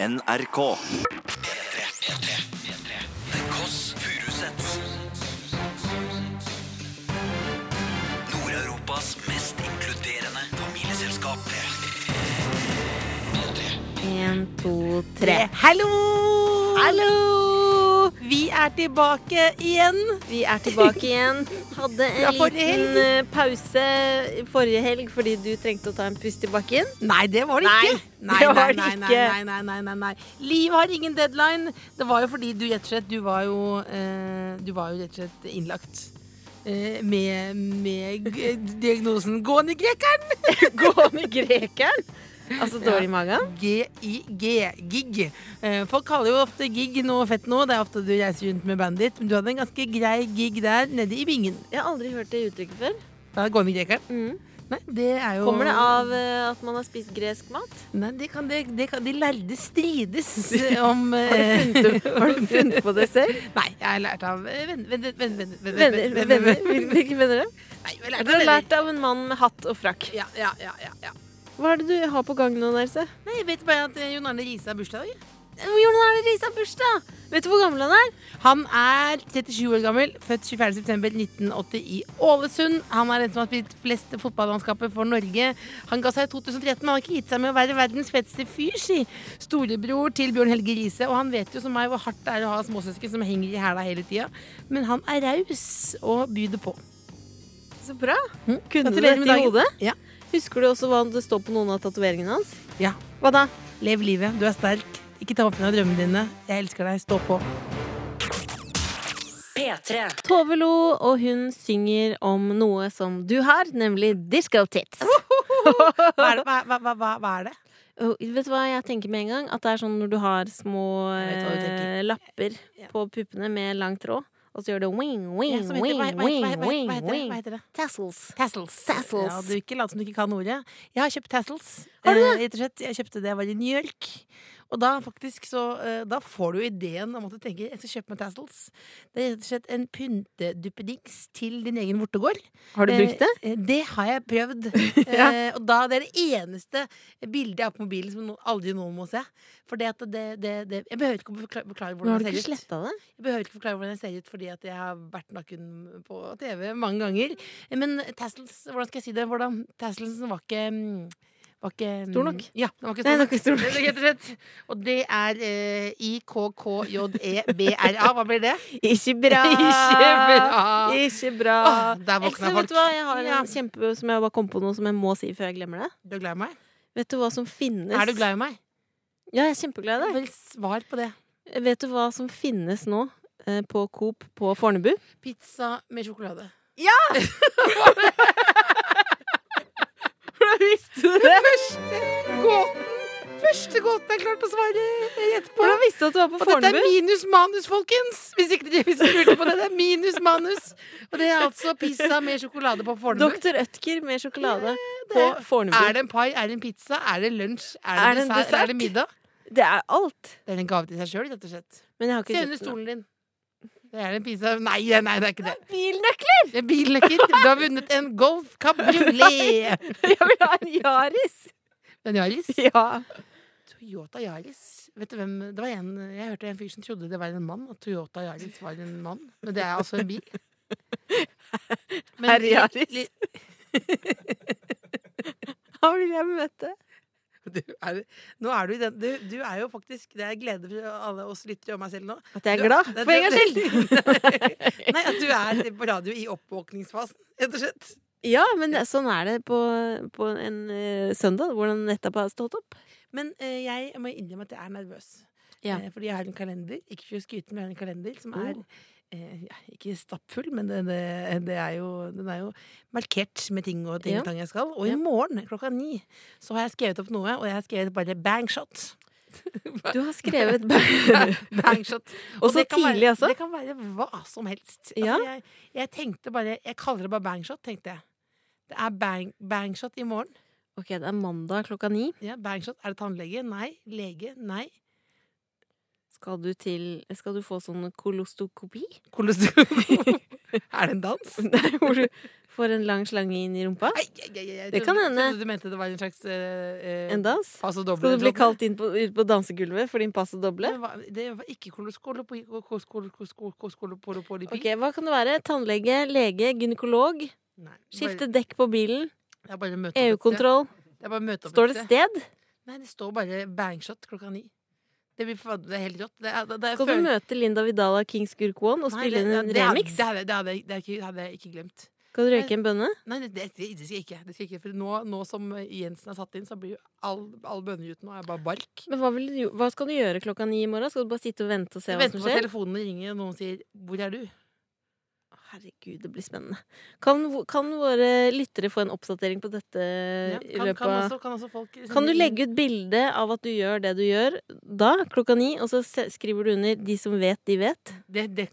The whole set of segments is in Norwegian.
NRK. The Kåss Furuseths. Nord-Europas mest inkluderende familieselskap. En, to, tre. Hallo! Hallo! Vi er tilbake igjen. Vi er tilbake igjen. Hadde en ja, liten helg. pause forrige helg fordi du trengte å ta en pust i bakken. Nei, det var det Nei, ikke. Nei, det var nei, nei. Nei, nei, nei, nei. Liv har ingen deadline. Det var jo fordi du rett og slett Du var jo, eh, du var jo rett og slett innlagt. Eh, med, med diagnosen gående grekeren. Gående grekeren. Altså dårlig i magen. G-I-G. Gig. Eh, folk kaller jo ofte gig noe fett nå. Det er ofte du reiser rundt med bandet ditt. Men du hadde en ganske grei gig der nede i vingen. Jeg har aldri hørt det uttrykket før. Da går vi grekeren. Mm. Nei, det er jo Kommer det av uh, at man har spist gresk mat? Nei, det kan, det, det kan, de lærde strides om Har du eh, funnet, har du funnet på det selv? Nei, jeg har lært av eh, venner venner, Hvilke venner? Nei, jeg har Du lært av har lært av en mann med hatt og frakk. Ja, ja, ja, ja, ja. Hva er det du har på gang nå, Nelse? Nei, jeg vet bare at eh, Jon Arne Riise har bursdag dag. Jon Arne Riise har bursdag! Vet du hvor gammel han er? Han er 37 år gammel, født 24.9.1980 i Ålesund. Han er den som har spilt flest fotballandskaper for Norge. Han ga seg i 2013, men han har ikke gitt seg med å være verdens feteste fyr, si. Storebror til Bjørn Helge Riise, og han vet jo som meg hvor hardt det er å ha småsøsken som henger i hæla hele tida. Men han er raus og byr det på. Så bra. Mm. Kunne du dette i hodet? Ja. Husker du også hva det står på noen av tatoveringene hans? Ja. Hva da? Lev livet. Du er sterk. Ikke ta opp av drømmene dine. Jeg elsker deg. Stå på. P3. Tove Lo, og hun synger om noe som du har, nemlig disco tits. Hva er det? Hva, hva, hva, hva, er det? Oh, vet du hva jeg tenker med en gang? At det er sånn når du har små du eh, lapper Ja. på puppene med lang tråd, og så gjør det wing, wing, Ja, wing, wing, wing, det? wing. Hva heter det? Tassels. Tassels. Tassels. Ja, du ikke lat som du ikke kan ordet. Jeg har kjøpt tassels. Har du Eh, slett. Jeg kjøpte det jeg var i New York. Og da faktisk så eh, Da får du jo ideen om at du tenker jeg skal kjøpe meg tassels. Det er rett og slett en pynteduppedings til din egen vortegård. Har du brukt det? Eh, Det har jeg prøvd. Ja. Eh, og da det er det eneste bildet jeg har på mobilen som aldri noen må se. For det at det, det, det Jeg behøver ikke å forklare, forklare ut. hvordan har du jeg ikke ser ut. det? Jeg behøver ikke forklare hvordan jeg ser ut, fordi at jeg har vært naken på TV mange ganger. Men tassels, hvordan skal jeg si det? Hvordan, tasselsen var ikke mm, var ikke, mm, Stor nok? Ja, den var ikke Nei, stor ikke stor nok. Rett og slett. Og det er eh, IKKJEBRA. Hva blir det? Ikke bra! Ikke bra. Ikke bra. Åh, der våkna folk. vet du hva? Jeg har en Ja. kjempe som jeg bare kom på noe som jeg må si før jeg glemmer det. Du er glad i meg? Vet du hva som finnes Er du glad i meg? Ja, jeg er kjempeglad i deg. Vel, svar på det. Vet du hva som finnes nå eh, på Coop på Fornebu? Pizza med sjokolade. Hvordan visste du det? Første gåten! Første gåten er klart å svare rett på. Hvordan visste du at du var på Og dette er minus manus, folkens! Hvis ikke dere lurte på det. Det er minus manus. Og det er altså pizza med sjokolade på Fornebu. Dr. Ødker med sjokolade på Fornebu. Er det en pai? Er det en pizza? Er det lunsj? Er det, Er det dessert? Er det middag? Det er alt. Det er en gave til seg sjøl, rett og slett. Men jeg har Se under stolen din. Det er en pizza Nei, nei, det er ikke det. Bilnøkler! Det er bilnøkler. Du har vunnet en Golf Cabriolet. Jeg vil ha en Yaris. En Yaris. Ja. Toyota Yaris. Vet du hvem det var en, Jeg hørte en fyr som trodde det var en mann, at Toyota Yaris var en mann. Men det er altså en bil. Men Herr Yaris. Han vil jeg møte. Du er, nå er du i den du, du er jo faktisk Det er glede for alle oss lyttere og meg selv nå. At jeg er glad, for en gangs skyld. Nei, at du er på radio i oppvåkningsfasen, rett og slett. Ja, men det, sånn er det på, på en uh, søndag, hvordan nettopp har stått opp. Men uh, jeg må innrømme at jeg er nervøs. Ja. Uh, fordi jeg har en kalender. Ikke for å skryte, men jeg har en kalender som er Oh. Eh, ikke stappfull, men det, det, det er jo, den er jo markert med ting og ting Ja. ting jeg skal. Og i morgen klokka ni så har jeg skrevet opp noe, og jeg har skrevet bare bangshot. Du har skrevet Bangshot. Og så tidlig altså. Det kan være hva som helst. Altså, Ja. jeg, jeg tenkte bare Jeg kaller det bare bangshot, tenkte jeg. Det er bang, bangshot i morgen. Ok, det er mandag klokka ni. Ja, bangshot. Er det tannlege? Nei. Lege? Nei. Skal du til Skal du få sånn kolostokopi? Kolostokopi? er det en dans? Nei, hvor du får en lang slange inn i rumpa? Ei, ei, ei, Det kan hende. Du mente det var en slags eh, eh, En dans? Skal du bli kalt inn på, ut på dansegulvet for din passo doble? Det var, det var ikke. Koloskolopi... Ok, Hva kan det være? Tannlege, lege, gynekolog? Nei, Skifte bare- dekk på bilen? EU-kontroll? Står det sted. sted? Nei, det står bare bangshot klokka ni. Det, blir, det helt rått. Det det, Skal du møte Linda Vidal av Kings Gurk One og spille inn en remix? Det hadde, jeg ikke glemt. Skal du røyke en bønne? Nei, det, det, det skal jeg ikke. Det skal jeg ikke for nå, nå som Jensen er satt inn, så blir jo all, all bønnejuten er bare bark. Men hva, du, hva skal du gjøre klokka ni i morgen? Skal du bare sitte og vente og se Jeg hva som skjer? Vente på telefonen ringer, og noen sier 'Hvor er du?' Herregud, det blir spennende. Kan, kan våre lyttere få en oppdatering på dette Ja, i kan, løpet kan, av også, kan også folk Kan du legge ut bilde av at du gjør det du gjør da, klokka ni, og så skriver du under 'De som vet, de vet'? det, det,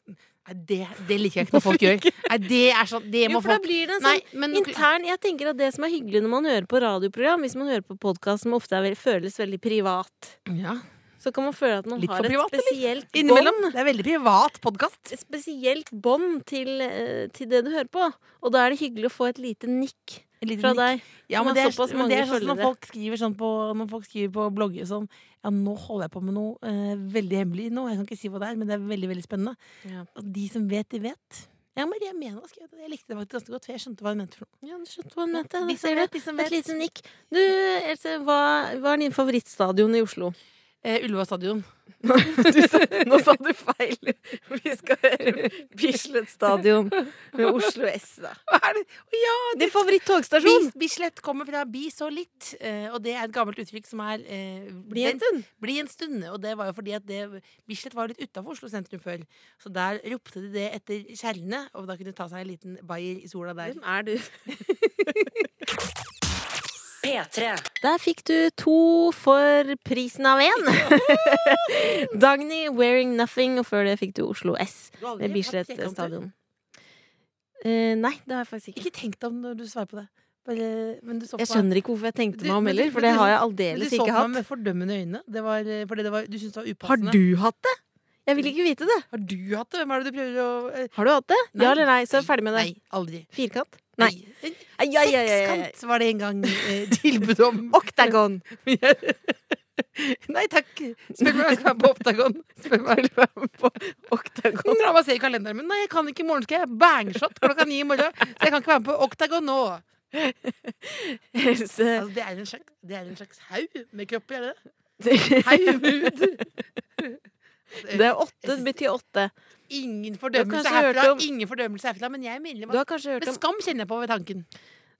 det, det liker jeg ikke når folk gjør. Nei, det er sånn Det Jo, må folk... da blir det en Nei, sånn men intern Jeg tenker at det som er hyggelig når man hører på radioprogram, hvis man hører på podkast som ofte er, føles veldig privat, ja. Så kan man føle at man Litt har privat, et spesielt Innimellom. bånd. Det er veldig privat podkast. Et spesielt bånd til, eh, til det du hører på. Og da er det hyggelig å få et lite nikk fra deg. Ja, men det er, men det er sånn når folk skriver sånn på Når folk skriver på blogger sånn Ja, nå holder jeg på med noe eh, veldig hemmelig nå. Jeg kan ikke si hva det er, men det er veldig, veldig spennende. Ja. Og de som vet, de vet. Ja, Maria Mena skrev det. Jeg likte det faktisk ganske godt, for jeg skjønte hva hun mente for noe. Ja, du skjønte hva hun mente. Et lite nikk. Du, Else, hva, hva er din favorittstadion i Oslo? Eh, Ullevål stadion. Du sa, nå sa du feil. Vi skal høre Bislett stadion med Oslo S, da. Hva er det? Å det Din favoritt-togstasjon? Bis- Bislett kommer fra bi så litt, eh, og det er et gammelt uttrykk som er eh, Bli en stund. Bli en stund. Og det var jo fordi at det, Bislett var litt utafor Oslo sentrum før. Så der ropte de det etter kjerrene, og da kunne de ta seg en liten bayer i sola der. Hvem er du? P3. Der fikk du to for prisen av én. Dagny Wearing Nothing, og før det fikk du Oslo S med Bislett stadion. Uh, nei, det har jeg faktisk ikke. Ikke tenk deg om når du svarer på det. Bare, men du så Jeg på meg- skjønner ikke hvorfor jeg tenkte meg om heller, for det har jeg aldeles ikke hatt. du så på meg med fordømmende øyne. Det var, fordi det var, du syntes det var Har du hatt det? Jeg vil ikke vite det. Har du hatt det? Hvem er det du prøver å eh, Har du hatt det? Nei. Ja eller nei? Så er jeg ferdig med det. Nei, aldri. Firkant? Nei. Ai, ai, ai. Sekskant var det en gang eh, tilbud om. Oktagon. Nei takk. Spør meg om jeg skal være på Oktagon. Spør meg på Oktagon. La meg se i kalenderen min. Nei, jeg kan ikke i morgen. Skal jeg bangshot klokka ni i morgen? Så jeg kan ikke være med på Oktagon nå. Else Altså, det, er en slags, det er en slags haug med kropper, er det det? Haug med hud. Det er åtte, det betyr åtte. Ingen fordømmelse herfra. om- Ingen fordømmelse herfra, men jeg er medlem Du av Med om, skam kjenner jeg på ved tanken.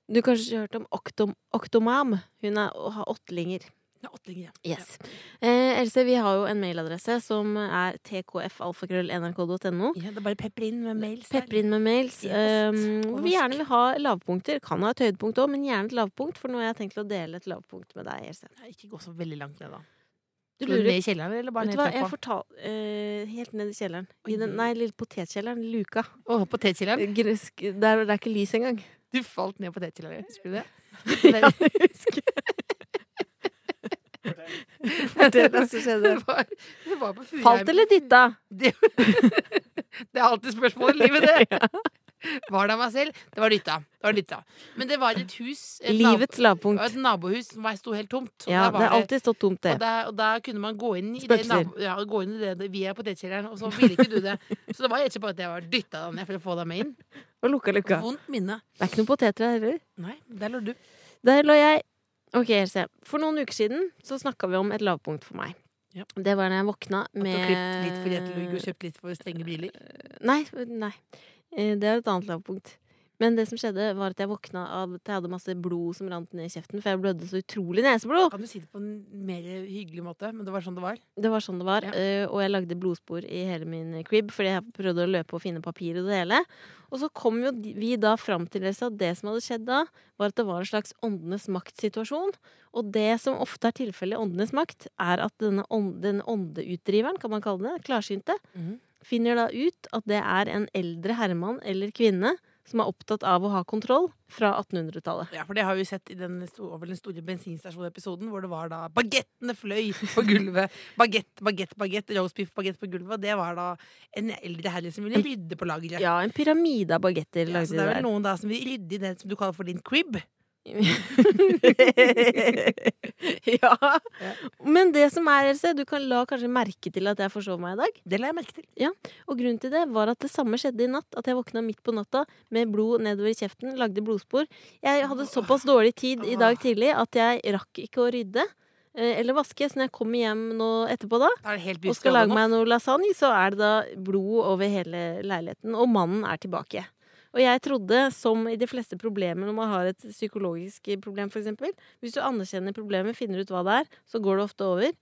du har kanskje hørt om Oktom, Oktomam? Hun er, har åttlinger. Er ja. Yes. Eh, Else, vi har jo en mailadresse som er tkfalfakrøll.nrk.no. Ja, det er bare pepper inn med mails. Pepper inn med mails. Um, vi gjerne vil ha lavpunkter. Kan ha et høydepunkt òg, men gjerne et lavpunkt. For nå har jeg tenkt å dele et lavpunkt med deg, Else. Ikke gå så veldig langt ned, da. Du lurer ned i kjelleren, eller bare ned i trappa? jeg fortal... uh, helt ned i kjelleren. I den, nei, lille potetkjelleren. Luka. Oh, potetkjelleren? Gresk, der, det er ikke lys engang. Du falt ned i potetkjelleren, husker du det? Ja, jeg husker. Fortell hva som skjedde. Det var, det var Falt eller dytta? Det, det er alltid spørsmål i livet, det. Var det av meg selv? Det var dytta. Det var dytta. Men det var et hus et Livets lavpunkt. et nabohus som sto helt tomt. Og Ja, var det har alltid stått tomt, det. og der, og der kunne man gå inn i det, Spøkelser. ja, gå inn i det, via potetkjelleren, og så ville ikke du det. Så det var ikke bare at jeg var dytta deg ned for å få deg med inn. Og lukka lukka. Vondt minne. Det er ikke noen poteter her heller. Nei, der lå du. Der lå jeg. Ok, Else. For noen uker siden så snakka vi om et lavpunkt for meg. Ja. Det var da jeg våkna At du med har klippet litt for du har kjøpt litt for strenge biler? Nei, nei. Eh, Det er et annet lavpunkt. Men det som skjedde, var at jeg våkna av at jeg hadde masse blod som rant ned i kjeften, for jeg blødde så utrolig neseblod. Kan du si det på en mer hyggelig måte? Men det var sånn det var. Det var sånn det var. Ja. eh, Og jeg lagde blodspor i hele min crib, fordi jeg prøvde å løpe og finne papir og det hele. Og så kom jo vi da fram til at det som hadde skjedd da, var at det var en slags åndenes makt-situasjon. Og det som ofte er tilfellet i åndenes makt, er at denne, ånd, denne åndeutdriveren, kan man kalle det, klarsynte, Mhm. Finner da ut at det er en eldre herremann eller kvinne som er opptatt av å ha kontroll, fra 1800-tallet. Ja, for det har vi sett i den, over den store bensinstasjonepisoden, hvor det var da bagettene fløy på gulvet. Bagett, bagett, bagett, roastbiff, bagett på gulvet. Og det var da en eldre herre som ville rydde på lageret. Ja, en pyramide av bagetter Ja, så det er vel noen da som vil rydde i det som du kaller for din crib. Ja. Men det som er, Else, du kan la kanskje merke til at jeg forsov meg i dag. Det la jeg merke til. Og grunnen til det var at det samme skjedde i natt. At jeg våkna midt på natta med blod nedover i kjeften, lagde blodspor. Jeg hadde såpass dårlig tid i dag tidlig at jeg rakk ikke å rydde. eh, Eller vaske, så når jeg kommer hjem nå etterpå da og skal lage meg noe lasagne, så er det da blod over hele leiligheten. Og mannen er tilbake. Og jeg trodde, som i de fleste problemer når man har et psykologisk problem, f.eks. Hvis du anerkjenner problemet, finner ut hva det er, så går det ofte over.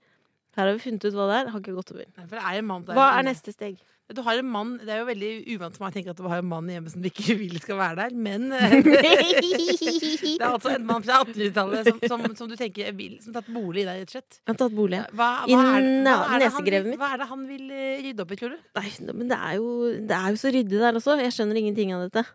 Her har vi funnet ut hva det er. Har ikke gått over. Nei, er Hva er neste steg? Du har en mann, Det er jo veldig uvant for meg å tenke at du har en mann hjemme som du ikke vil skal være der, men eh, Det er altså en mann fra 1800-tallet som, som, som du tenker vil, som har tatt bolig i deg, rett og slett. Han har tatt bolig. Hva, hva, er, hva, er han hva er det han vil eh, rydde opp i, tror du? Nei, men det er, jo, det er jo så ryddig der også. Jeg skjønner ingenting av dette.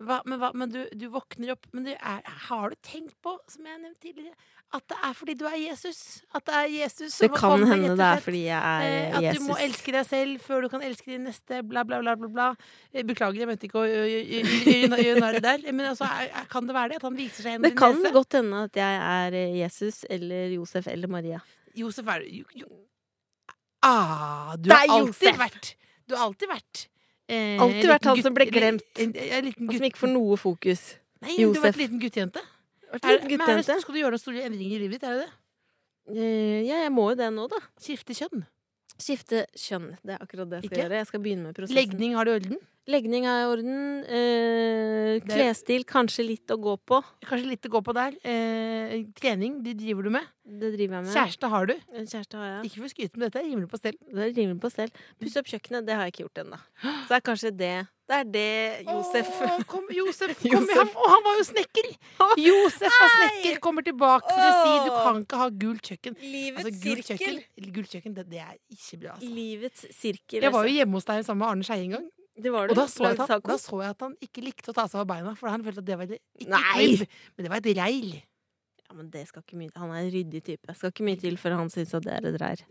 Hva, men hva, men du, du våkner opp Men du er, har du tenkt på, som jeg nevnte tidligere, at det er fordi du er Jesus? At det er Jesus som Det kan kommet, hende det er fordi jeg Eh, Jesus at du må elske deg selv før du kan elske din neste, bla, bla, bla. bla, bla. Eh, Beklager, jeg mente ikke å gjøre narr der. Men altså, er, er, kan det være det? At han viser seg gjennom Det kan godt hende at jeg er eh, Jesus eller Josef eller Maria. Josef er jo, jo. Ah, du har er alltid Josef. vært Du har alltid vært eh, Alltid vært han som ble glemt. En, en, en liten Og som ikke får noe fokus. Nei, du har Josef. vært liten guttejente. Vært Er, er det, skal du gjøre noen store endringer i livet ditt? Er det det? Eh, Ja, jeg må jo det nå, da. Skifte kjønn? Skifte kjønn. Det er akkurat det jeg skal Ikke? gjøre. Jeg skal begynne med prosessen. Legning, har du orden? Legning er i orden. Eh, klesstil, kanskje litt å gå på. Kanskje litt å gå på der. Eh, trening, det driver du med. Det driver jeg med. Kjæreste har du. Kjæreste har jeg. Ikke for å skryte, men dette er rimelig på stell. Det er rimelig på stell. Pusse opp kjøkkenet, det har jeg ikke gjort ennå. Så det er kanskje det. Det er det Josef Åh, kom, Josef, kom, Josef. Han, å, han var jo snekker! Josef var snekker, kommer tilbake for å si du kan ikke ha gult kjøkken. Livets Altså, gult kjøkken, gult kjøkken det, det er ikke bra. Altså. Livets sirkel. Jeg var jo altså. hjemme hos deg sammen med Arne Skeie en gang. Det var Og da så, jeg at han, da så jeg at han ikke likte å ta seg av beina, for han følte at det var ikke Nei! krybb, men det var et reil. Ja, men det skal ikke mye Han er en ryddig type. Skal ikke mye til før han syns at det er et reir.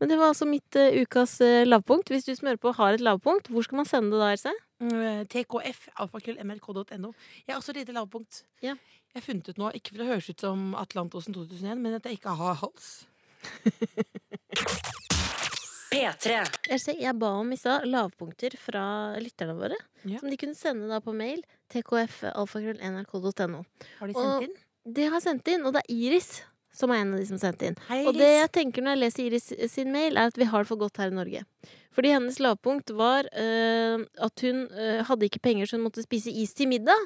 Men det var altså mitt uh, ukas uh, lavpunkt. Hvis du som hører på har et lavpunkt, hvor skal man sende det da, Else? Mm, TKF, alfakrøll, nrk.no. Jeg har også et lite lavpunkt. Ja. Jeg har funnet ut nå, ikke for å høres ut som Atlantosen 2001, men at jeg ikke har hals. P3. Jeg ba om visse lavpunkter fra lytterne våre. Ja. Som de kunne sende da på mail. tkf.alfakrøll.nrk.no. Har de Og- sendt inn? Det har sendt inn, og det er Iris som er en av de som har sendt inn. Hei, Og det jeg tenker når jeg leser Iris sin mail, er at vi har det for godt her i Norge. Fordi hennes lavpunkt var eh, at hun eh, hadde ikke penger så hun måtte spise is til middag.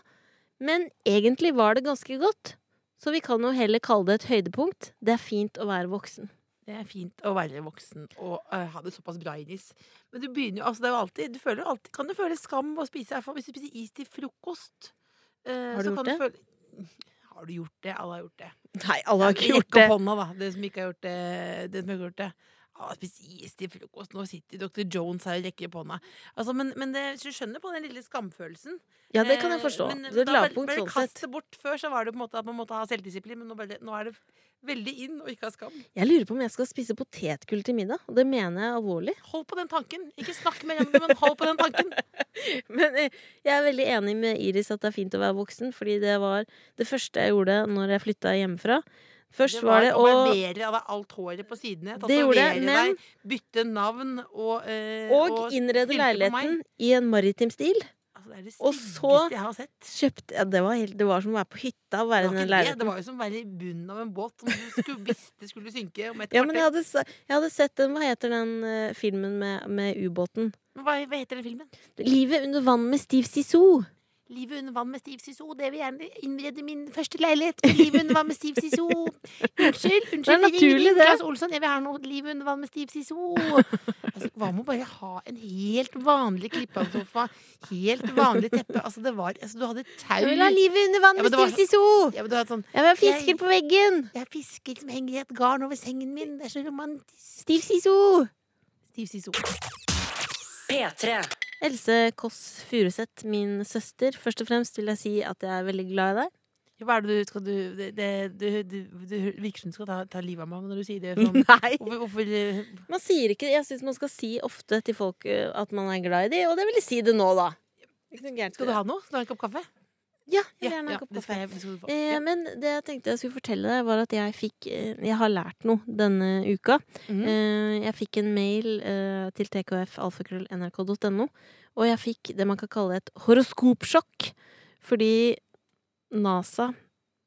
Men egentlig var det ganske godt. Så vi kan jo heller kalle det et høydepunkt. Det er fint å være voksen. Det er fint å være voksen og uh, ha det såpass bra, Iris. Men du begynner jo, altså det er jo alltid, du føler alltid Kan du føle skam å spise i hvert fall hvis du spiser is til frokost? uh, Har du så gjort kan det? Føle, har du gjort det? Alle har gjort det. Nei, alle har ikke gjort Rekk det. hånda, da. Det som ikke har gjort det. det, som ikke har gjort det. Spis is til frokost. Nå sitter dr. Jones her og rekker opp hånda. Altså, men, men det, du skjønner på den lille skamfølelsen. Ja, det kan jeg Eh, forstå. Men, Det er lavpunkt sånn sett. bort. Før så var det på en måte at man måtte ha selvdisiplin, men nå, bare, nå er det veldig inn å ikke ha skam. Jeg lurer på om jeg skal spise potetgull til middag. Og det mener jeg alvorlig. Hold på den tanken. Ikke snakk mer hjemme, men hold på den tanken. Men eh, jeg er veldig enig med Iris at det er fint å være voksen, fordi det var det første jeg gjorde når jeg flytta hjemmefra. Først var, det å barbere av alt håret på sidene. Det tatovere men- deg, bytte navn og eh, Og innrede på meg. leiligheten i en maritim stil. Altså, det er det Og så- jeg har sett. Kjøpte, ja, det, var helt, det var som å være på hytta Være Det var, det. det var jo som å være i bunnen av en båt som du skulle, visste skulle synke om et Ja, men jeg hadde, jeg hadde sett den Hva heter den eh, filmen med, med ubåten? Hva, hva heter den filmen? 'Livet under vann med Steve Zissou'. Livet under vann med Stiv Siso. Det vil gjerne innrede min første leilighet med Livet under vann med Stiv Siso. Unnskyld, unnskyld. Det er naturlig, det. Claes Olsson, jeg vil ha noe Livet under vann med Stiv Siso. Altså, hva med å bare ha en helt vanlig klippeavsofa? Helt vanlig teppe? Altså, det var Altså, du hadde tau Jeg vil ha livet under vann med ja, var- Steve Zissou! ja, men du hadde sånn Jeg vil ha fisker på veggen! Jeg har fisker som henger i et garn over sengen min. Det er så romantisk. Stiv Siso! Stiv Siso. P3. Else Kåss Furuseth, min søster. Først og fremst vil jeg si at jeg er veldig glad i deg. Hva er det du skal du Det, det, du, du, du virker som du skal ta, ta livet av meg når du sier det sånn. Nei! Hvorfor, hvorfor eh, Man sier ikke Jeg syns man skal si ofte til folk eh, at man er glad i dem, og det vil jeg si det nå, da. Skal du ha noe? Skal du ha en kopp kaffe? Ja, jeg vil gjerne ha ja, en kopp det kaffe. Eh, men det jeg tenkte jeg skulle fortelle deg, var at jeg fikk eh, Jeg har lært noe denne uka. Mhm. Eh, jeg fikk en mail eh, til tkf.alfakrøll.nrk.no, og jeg fikk det man kan kalle et horoskopsjokk. Fordi NASA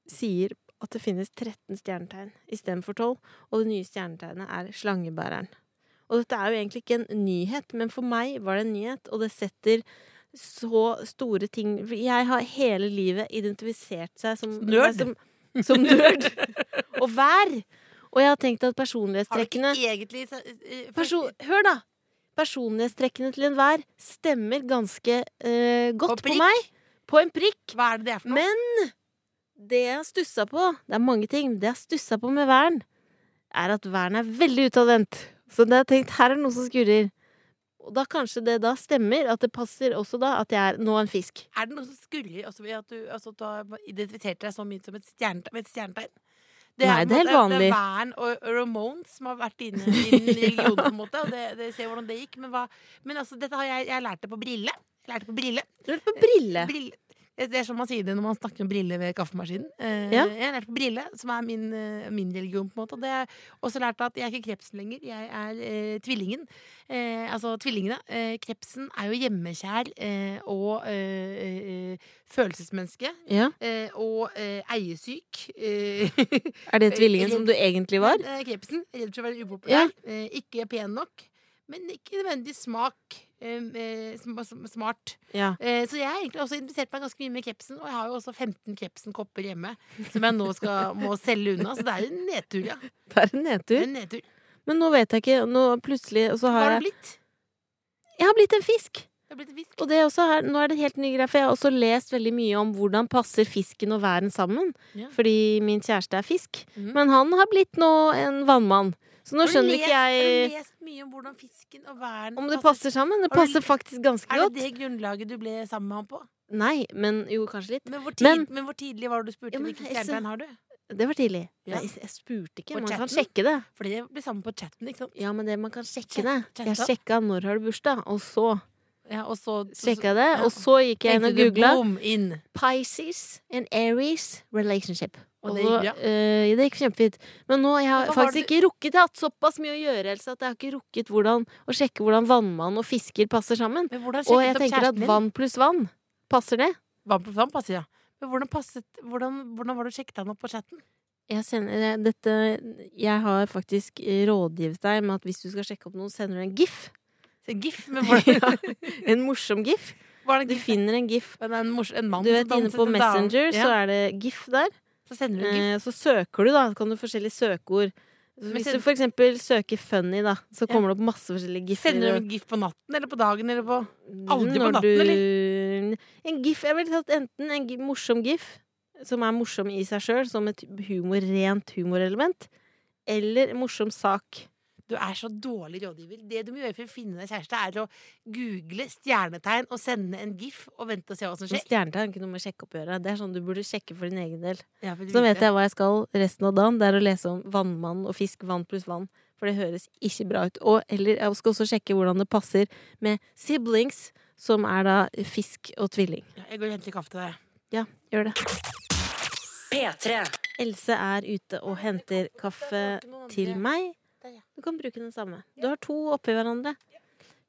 sier at det finnes 13 stjernetegn istedenfor 12, og det nye stjernetegnet er slangebæreren. Og dette er jo egentlig ikke en nyhet, men for meg var det en nyhet, og det setter så store ting Jeg har hele livet identifisert seg som Nerd. Som, som nerd. og vær. Og jeg har tenkt at Har du personlighetstrekkene egentlig eh, Person, hør, da! Personlighetstrekkene til enhver stemmer ganske uh, godt på, på, meg. På en prikk. Hva er det det er for noe? Men det jeg har stussa på Det er mange ting. Det jeg har stussa på med Vern, er at Vern er veldig utadvendt. Så det har tenkt, her er det noe som skurrer. Og da kanskje det da stemmer at det passer også da at jeg er nå en fisk. Er det noe som skurrer også ved at du, altså, du har identifisert deg så mye som et stjernetegn? med et stjernetegn? Nei, det er helt måte- vanlig. Det er Vern og Ramones som har vært inne i din religion, på en måte. Og det, det ser hvordan det gikk. Men, hva, men altså, dette har jeg, jeg lærte på Brille. Jeg lærte på Brille. Du lærte på brille. Brille. Det er som man sier det når man snakker om briller ved kaffemaskinen. Eh, Ja. Jeg lærte på brille, som er min, eh, min religion. på en måte Og det er også lært at jeg er ikke krepsen lenger. Jeg er eh, tvillingen. Eh, altså tvillingene. Eh, krepsen er jo hjemmekjær eh, og følelsesmenneske. Ja. Og eiesyk. Er det tvillingen som du egentlig var? krepsen. Redd for å være upopulær. Ja. Ikke pen nok. Men ikke nødvendig smak. Eh, eh, sm- sm- smart. Ja. Eh, Så jeg har egentlig også interessert meg ganske mye med krepsen, og jeg har jo også 15 krepsen-kopper hjemme som jeg nå skal, må selge unna. Så det er en nedtur, ja. Det er en nedtur. en nedtur. Men nå vet jeg ikke. Nå plutselig så har har du blitt? Jeg har blitt en fisk. Har blitt en fisk. Og det også er, nå er det helt ny greie, for jeg har også lest veldig mye om hvordan passer fisken og væren sammen. Ja. Fordi min kjæreste er fisk. Mm. Men han har blitt nå en vannmann. Så nå Har skjønner lest- ikke Har jeg du lest mye om hvordan fisken og væren om det passer sammen. Det passer faktisk ganske godt. Er det godt. det grunnlaget du ble sammen med ham på? Nei, men jo, kanskje litt. Men hvor, tid, Men- men, hvor tidlig var det du spurte Ja, Hvilken stjernetegn har du? Det var tidlig. Ja. Nei, jeg spurte ikke. På Man kan sjekke det. Fordi det blir sammen på chatten, ikke sant? Ja, men det man kan sjekke Chat- det. Jeg chatta? sjekka når har du bursdag, og så Ja, og så sjekka jeg det. ja. Og så gikk jeg inn og googla. Pisces and Aries relationship. Og det gikk bra? eh, det gikk kjempefint. Men nå jeg har jeg faktisk har faktisk ikke rukket Jeg har hatt såpass mye å gjøre, Else, at jeg har ikke rukket hvordan, å sjekke hvordan vannmann og fisker passer sammen. Og jeg tenker at vann pluss vann, passer det? Vann pluss vann passer, ja. Men hvordan, passet, hvordan, hvordan var det du sjekket han opp på chatten? Jeg, sender, dette, jeg har faktisk rådgivet deg med at hvis du skal sjekke opp noen, sender du en gif. En gif? Hvordan, En morsom gif. det Du finner en gif. En, mors, en mann Du vet, inne på Messenger ja. Så er det gif der. Så. Eh, Så søker du, da. Kan du forskjellige søkeord. Så Hvis du for eksempel søker 'funny', da, så Ja. kommer det opp masse forskjellige gif. Sender du en gif på natten eller på dagen eller på aldri på natten, du, En gif Jeg ville tatt enten en gif, morsom gif, som er morsom i seg sjøl, som et humor, rent humorelement, eller en morsom sak. Du er så dårlig rådgiver. Det du må gjøre for å finne deg kjæreste, er å google stjernetegn og sende en gif og vente og se hva som Men skjer. Stjernetegn er ikke noe med sjekke opp å gjøre. Det er sånn du burde sjekke for din egen del. Ja, Så vet jeg hva jeg skal resten av dagen. Det er å lese om vannmann og fisk, vann pluss vann. For det høres ikke bra ut. Og eller jeg skal også sjekke hvordan det passer med siblings, som er da fisk og tvilling. Ja, Jeg går og henter kaffe til deg. Ja, gjør det. P3. Else er ute og henter kaffe til meg. Du kan bruke den samme. Du har to oppi hverandre.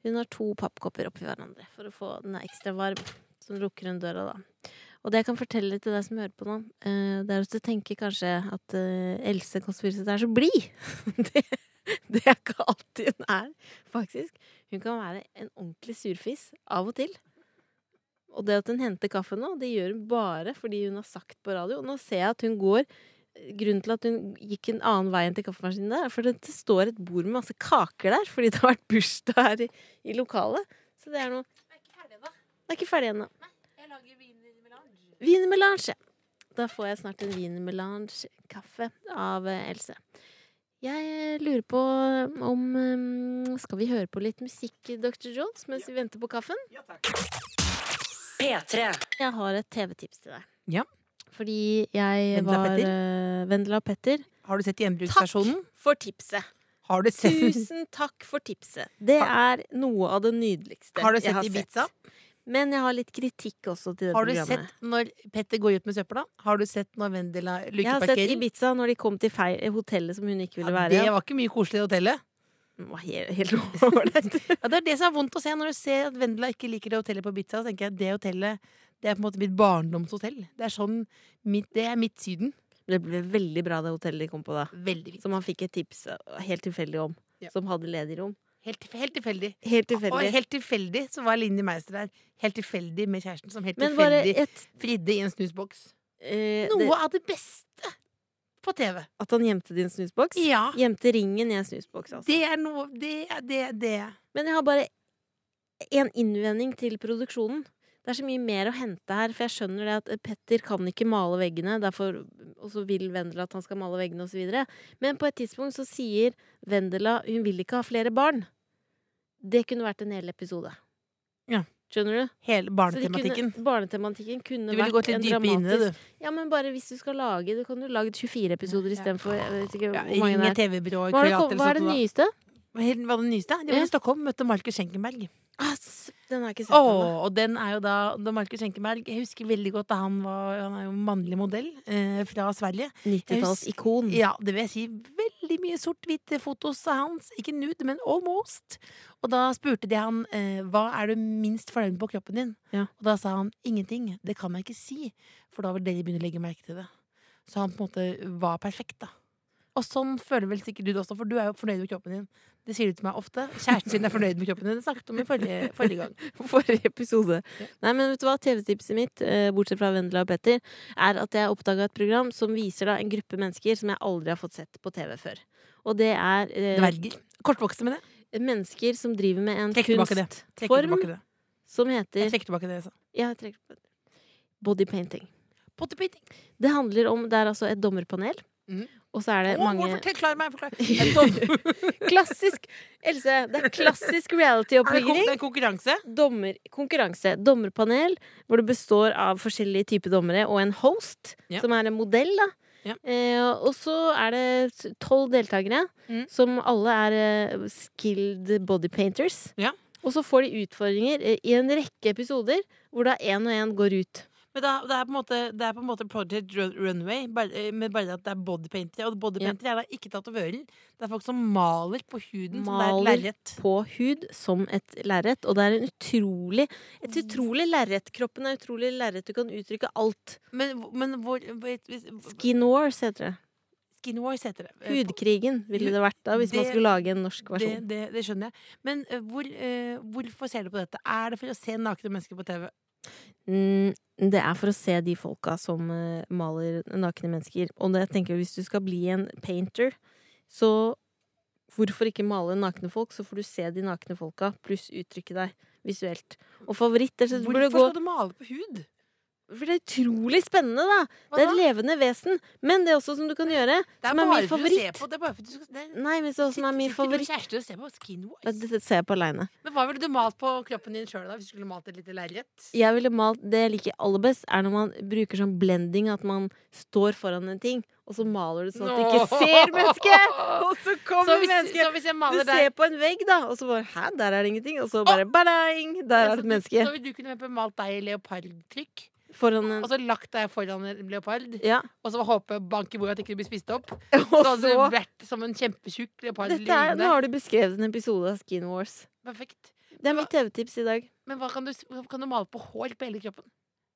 Hun har to pappkopper oppi hverandre for å få den ekstra varm. Så lukker hun døra, da. Og det jeg kan fortelle til deg som hører på nå, eh, det er at du tenker kanskje at eh, Else Kåss Furuseth er så blid. Det, det er ikke alltid hun er, faktisk. Hun kan være en ordentlig surfis av og til. Og det at hun henter kaffe nå, det gjør hun bare fordi hun har sagt på radio. Nå ser jeg at hun går Grunnen til at hun gikk en annen vei enn til kaffemaskinen der, er fordi det står et bord med masse kaker der, fordi det har vært bursdag her i, i lokalet. Så det er noe Jeg er ikke ferdig ennå. Det er ikke ferdig ennå. Jeg lager wienermelange. Wienermelange. Da får jeg snart en wienermelange-kaffe av eh, Else. Jeg eh, lurer på om eh, skal vi høre på litt musikk, Dr. Jones, mens vi venter på kaffen? P3. Jeg har et TV-tips til deg. Ja. Fordi jeg Vendela var Petter? eh, Vendela Petter. Har du sett Gjenbruksversjonen? For tipset. Har du sett, Tusen takk for tipset. Det er noe av det nydeligste har du jeg har Ibiza? Men jeg har litt kritikk også til det programmet. Har du programmet. sett når Petter går ut med søpla? Har du sett når Vendela jeg har sett lukeparkerer? Ibiza når de kom til feil, hotellet som hun ikke ville Ja, være i. det var ikke mye koselig i hotellet. Det var helt, helt. Ja, det er det som er vondt å se når du ser at Vendela ikke liker det hotellet på Ibiza. Så tenker jeg at det hotellet det er på en måte mitt barndomshotell. Det er sånn mitt, Det er mitt Syden. Det ble veldig bra, det hotellet de kom på da. Veldig fint. Som han fikk et tips eh, helt tilfeldig om. Ja. Som hadde ledig rom. Helt, helt tilfeldig. Helt Og helt tilfeldig så var Linni Meister der. Helt tilfeldig med kjæresten som helt tilfeldig et fridde i en snusboks. eh, Noe det, av det beste på TV. At han gjemte din snusboks? Ja. Gjemte ringen i en snusboks, altså. Det er noe Det det, det. Men jeg har bare en innvending til produksjonen. Det er så mye mer å hente her, for jeg skjønner det at Petter kan ikke male veggene, derfor og så vil Vendela at han skal male veggene osv. Men på et tidspunkt så sier Vendela hun vil ikke ha flere barn. Det kunne vært en hel episode. Ja. Skjønner du? Hele barnetematikken. Kunne, barnetematikken kunne Du ville gått litt dypere inn i det, du. Ja, men bare hvis du skal lage Du kan jo lage 24 episoder istedenfor Ja, hvor mange Ring det et er. TV-byrå i Hva er det, hva er det nyeste? Hva er det nyeste? De var i Stockholm, møtte Markus Schenkenberg. Ah, s- den har jeg ikke sett Åh, ennå. og den er jo da, da Markus Schenkenberg Jeg husker veldig godt da han var Han er jo mannlig modell eh, fra Sverige. 90-tallsikon. Ja, det vil jeg si. Veldig mye sort-hvite fotos av hans. Ikke nude, men almost. Og da spurte de han eh, hva er du minst fornøyd med på kroppen din. Ja. Og da sa han ingenting. Det kan jeg ikke si, for da vil dere begynne å legge merke til det. Så han på en måte var perfekt, da. Og sånn føler vel sikkert du det også, for du er jo fornøyd med kroppen din. Det sier du til meg ofte. Kjæresten sin er fornøyd med kroppen din. Det snakket om i forrige, forrige gang. Forrige episode. Nei, men vet du hva? TV-tipset mitt, eh, bortsett fra Vendela og Petter, er at jeg oppdaga et program som viser da en gruppe mennesker som jeg aldri har fått sett på TV før. Og det er eh, Dverger. Kortvokste med det. mennesker som driver med en kunstform som heter Jeg trekker tilbake det jeg sa. Ja, jeg trekker på det. Body painting. Det handler om Det er altså et dommerpanel. Mhm. Og så er det oh, mange Fortell, klar meg, forklar. Klassisk Else, det er klassisk Er det reality-oppbygging. det er konkurranse? dommer, konkurranse. Dommerpanel hvor det består av forskjellige typer dommere og en host, Ja. som er en modell. da Ja. eh, Og så er det tolv deltakere, Mm. som alle er uh, skilled body painters. Ja. Og så får de utfordringer eh, i en rekke episoder hvor da én og én går ut. Men da, det, er måte, det er på en måte Project Runway, eh, med bare at det er bodypaintere. Og bodypaintere er da ikke tatovører. Det er folk som maler på huden som det er Maler. et lerret. På hud som et lerret. Og det er en utrolig et utrolig lerret. Kroppen er utrolig lerret. Du kan uttrykke alt. Men, men hvor Skin Wars heter det. Skin Wars heter det. Eh, Hudkrigen ville det vært da, hvis man skulle lage en norsk versjon. det, det skjønner jeg. Men eh, hvor, uh, hvorfor ser du på dette? Er det for å se nakne mennesker på TV? Mm, det er for å se de folka som eh, maler nakne mennesker. Og det, jeg tenker hvis du skal bli en painter, så hvorfor ikke male nakne folk? Så får du se de nakne folka, pluss uttrykke deg visuelt. Og favoritt så Hvorfor gå skal du male på hud? For det er utrolig spennende, da! Hva Det er da? et levende vesen. Men det er også som du kan gjøre, Det er som er min å se favoritt. på. Det er bare for du skal, det er, Nei, men så som er min favoritt kjæreste og ser på Skin Ja, Wars? Dette ser jeg på aleine. Men hva ville du malt på kroppen din sjøl, da? Hvis du skulle malt et lite lerret? Jeg ville malt Det jeg liker aller best, er når man bruker sånn blending, at man står foran en ting, og så maler du sånn at du ikke ser mennesket! Og så Så kommer hvis, mennesket! så hvis Du maler ser på en vegg, da, og så bare Hæ, der er det ingenting. Og så bare badang! Der er det et menneske. Så vil du kunne malt deg i leopardtrykk, Foran en og så lagt deg foran en leopard, Ja. og så håpe bank i bordet at ikke du blir spist opp, så hadde du vært som en kjempetjukk leopard Dette er, Nå har du beskrevet en episode av Skin Wars. Perfekt. Det er mitt TV-tips i dag. Men hva kan du, kan du male på hår på hele kroppen?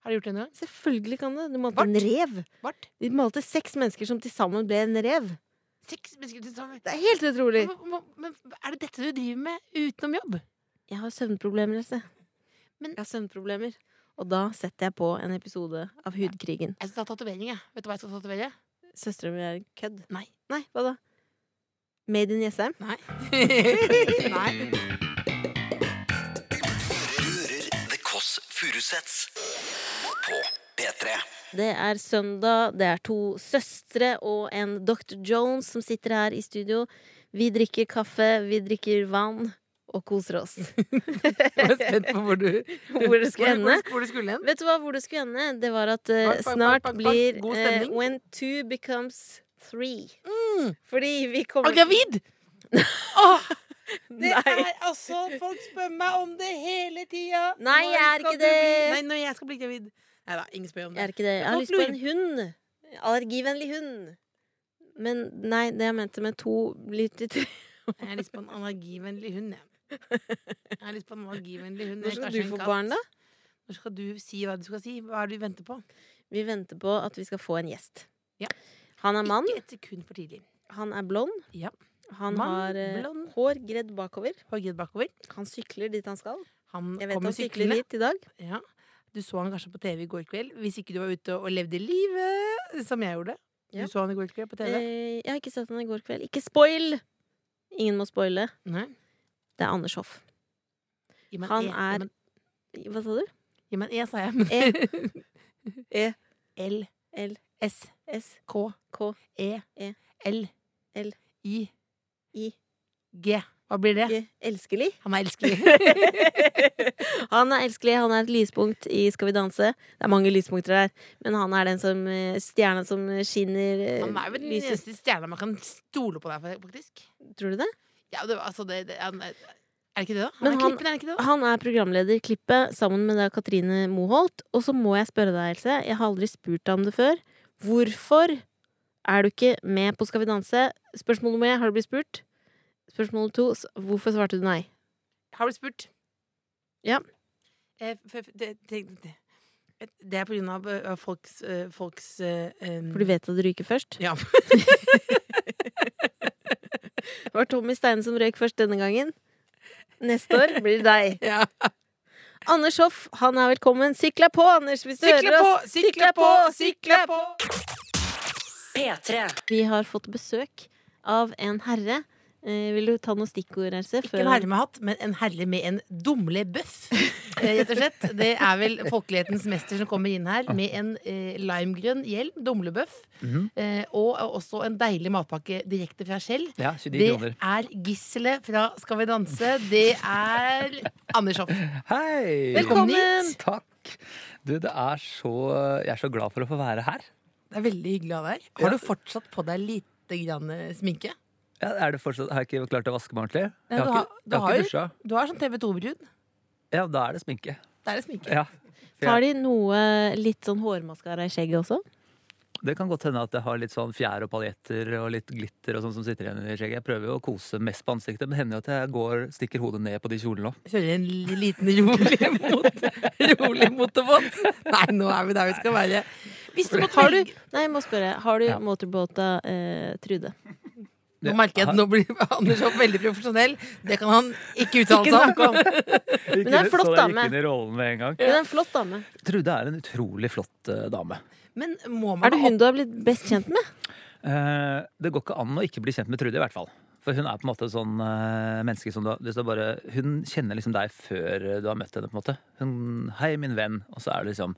Har du gjort det gang? Selvfølgelig kan du. Du malte Bart? en rev. Bart? Vi malte seks mennesker som til sammen ble en rev. Seks mennesker til sammen. Det er helt utrolig. Men, men, men er det dette du driver med utenom jobb? Jeg har søvnproblemer, Else. Men- Jeg har søvnproblemer. Og da setter jeg på en episode av Hudkrigen. Jeg skal ta tatovering, jeg. Vet du hva jeg skal tatovere? Søstera mi er kødd. Nei. Nei, hva da? Made in Jessheim? Nei. Nei. Du The Kåss Furuseths på P3. Det er søndag, det er to søstre og en Dr. Jones som sitter her i studio. Vi drikker kaffe, vi drikker vann og koser oss. Jeg var spent på hvor du Hvor det skulle ende. hvor, hvor hvor. Vet du hva, hvor det skulle ende? Det var at uh, snart blir eh. When two becomes three. Mm. Fordi vi Og kommer gravid! oh, det er altså Folk spør meg om det hele tida. Nei, jeg er ikke det. Nei, når jeg skal bli gravid. Nei da, ingen spør om Jeg det. ikke det. Jeg har lyst på en hund. Allergivennlig hund. Men nei, det jeg mente med to blir til tre. Jeg har lyst på en allergivennlig hund, jeg. Jeg har lyst på en magivennlig hund. Når skal du få barn, da? Når skal du si hva du skal si? Hva er det vi venter på? Vi venter på at vi skal få en gjest. Ja. Han er mann. Ikke et sekund for tidlig. Han er blond. Ja. Han Mann, har eh, blond. hår gredd bakover. Hårgredd bakover. Han sykler dit han skal. Han Jeg vet han sykler syklene. hit i dag. Ja. Du så han kanskje på TV i går kveld, hvis ikke du var ute og levde livet som jeg gjorde. Du så han i går kveld på TV? Eh, jeg har ikke sett han i går kveld. Ikke spoil! Ingen må spoile. Nei. Det er Anders Hoff. Han E. er- Hva sa du? Gi meg en E, sa jeg. Men E. L. L. S. S. K. K. E. E. L. L. I. I. G. Hva blir det? G. Elskelig. Han er elskelig. han er elskelig, han er et lyspunkt i Skal vi danse. Det er mange lyspunkter der, men han er den som eh, stjerna som skinner eh, Han er vel den eneste stjerna man kan stole på der, faktisk. Tror du det? Ja, det, altså, det, det, han er det ikke det, da? Han Men er han- klippen, er det ikke det? da? Han er programleder i klippet sammen med da Katrine Moholt. Og så må jeg spørre deg, Else, jeg har aldri spurt deg om det før. Hvorfor er du ikke med på Skal vi danse? Spørsmål nummer én, har du blitt spurt? Spørsmål to, hvorfor svarte du nei? Har du spurt? Ja. Eh, f- f- det, det, det, det er på grunn av eh, folks, eh, folks eh, For du vet at du ryker først? Ja. Det var Tommy Steine som røyk først denne gangen. Neste år blir det deg. ja. Anders Hoff, han er velkommen. Sykla på, Anders, hvis du Sykle hører på, oss. sykle på, sykle på! P3. Vi har fått besøk av en herre. Eh, vil du ta noen stikkord, Else? Ikke en herre med hatt, men en herre med en dumlebøff. Eh, rett og slett. Det er vel folkelighetens mester som kommer inn her med en eh, limegrønn hjelm, dumlebøff, Mhm. eh, og også en deilig matpakke direkte fra Skjell. Ja, Det kroner. er gisselet fra Skal vi danse. Det er Anders Hoff. Hei! Velkommen! Takk. Du, det er så Jeg er så glad for å få være her. Det er veldig hyggelig å være her. Har du fortsatt på deg lite grann eh, sminke? Ja, er det fortsatt, har jeg ikke klart å vaske meg ordentlig? Nei, Jeg du har har- ikke, du jeg har har ikke dusja. Du har sånn TV 2-brud. Ja, da er det sminke. Da er det sminke. Ja. For Har de noe litt sånn hårmaskara i skjegget også? det kan godt hende at jeg har litt sånn fjær og paljetter og litt glitter og sånn som sitter igjen i skjegget. Jeg prøver jo å kose mest på ansiktet, men det hender jo at jeg går, stikker hodet ned på de kjolene òg. Kjører en liten rolig mot Rolig motorbåt. Nei, nå er vi der vi skal være. Hvis du må, Har du, nei, jeg må spørre. Har du Ja. motorbåta eh, Trude? Nå merker jeg at nå blir Anders opp veldig profesjonell. Det kan han ikke uttale seg om. Men det er en flott så jeg dame. gikk inn i med en gang. Hun er en flott dame. Trude er en utrolig flott eh, dame. Men må man Er det hun du har blitt best kjent med? Eh, det går ikke an å ikke bli kjent med Trude, i hvert fall. For hun er på en måte sånn uh, menneske som du, hvis du bare Hun kjenner liksom deg før du har møtt henne, på en måte. Hun 'Hei, min venn', og så er det liksom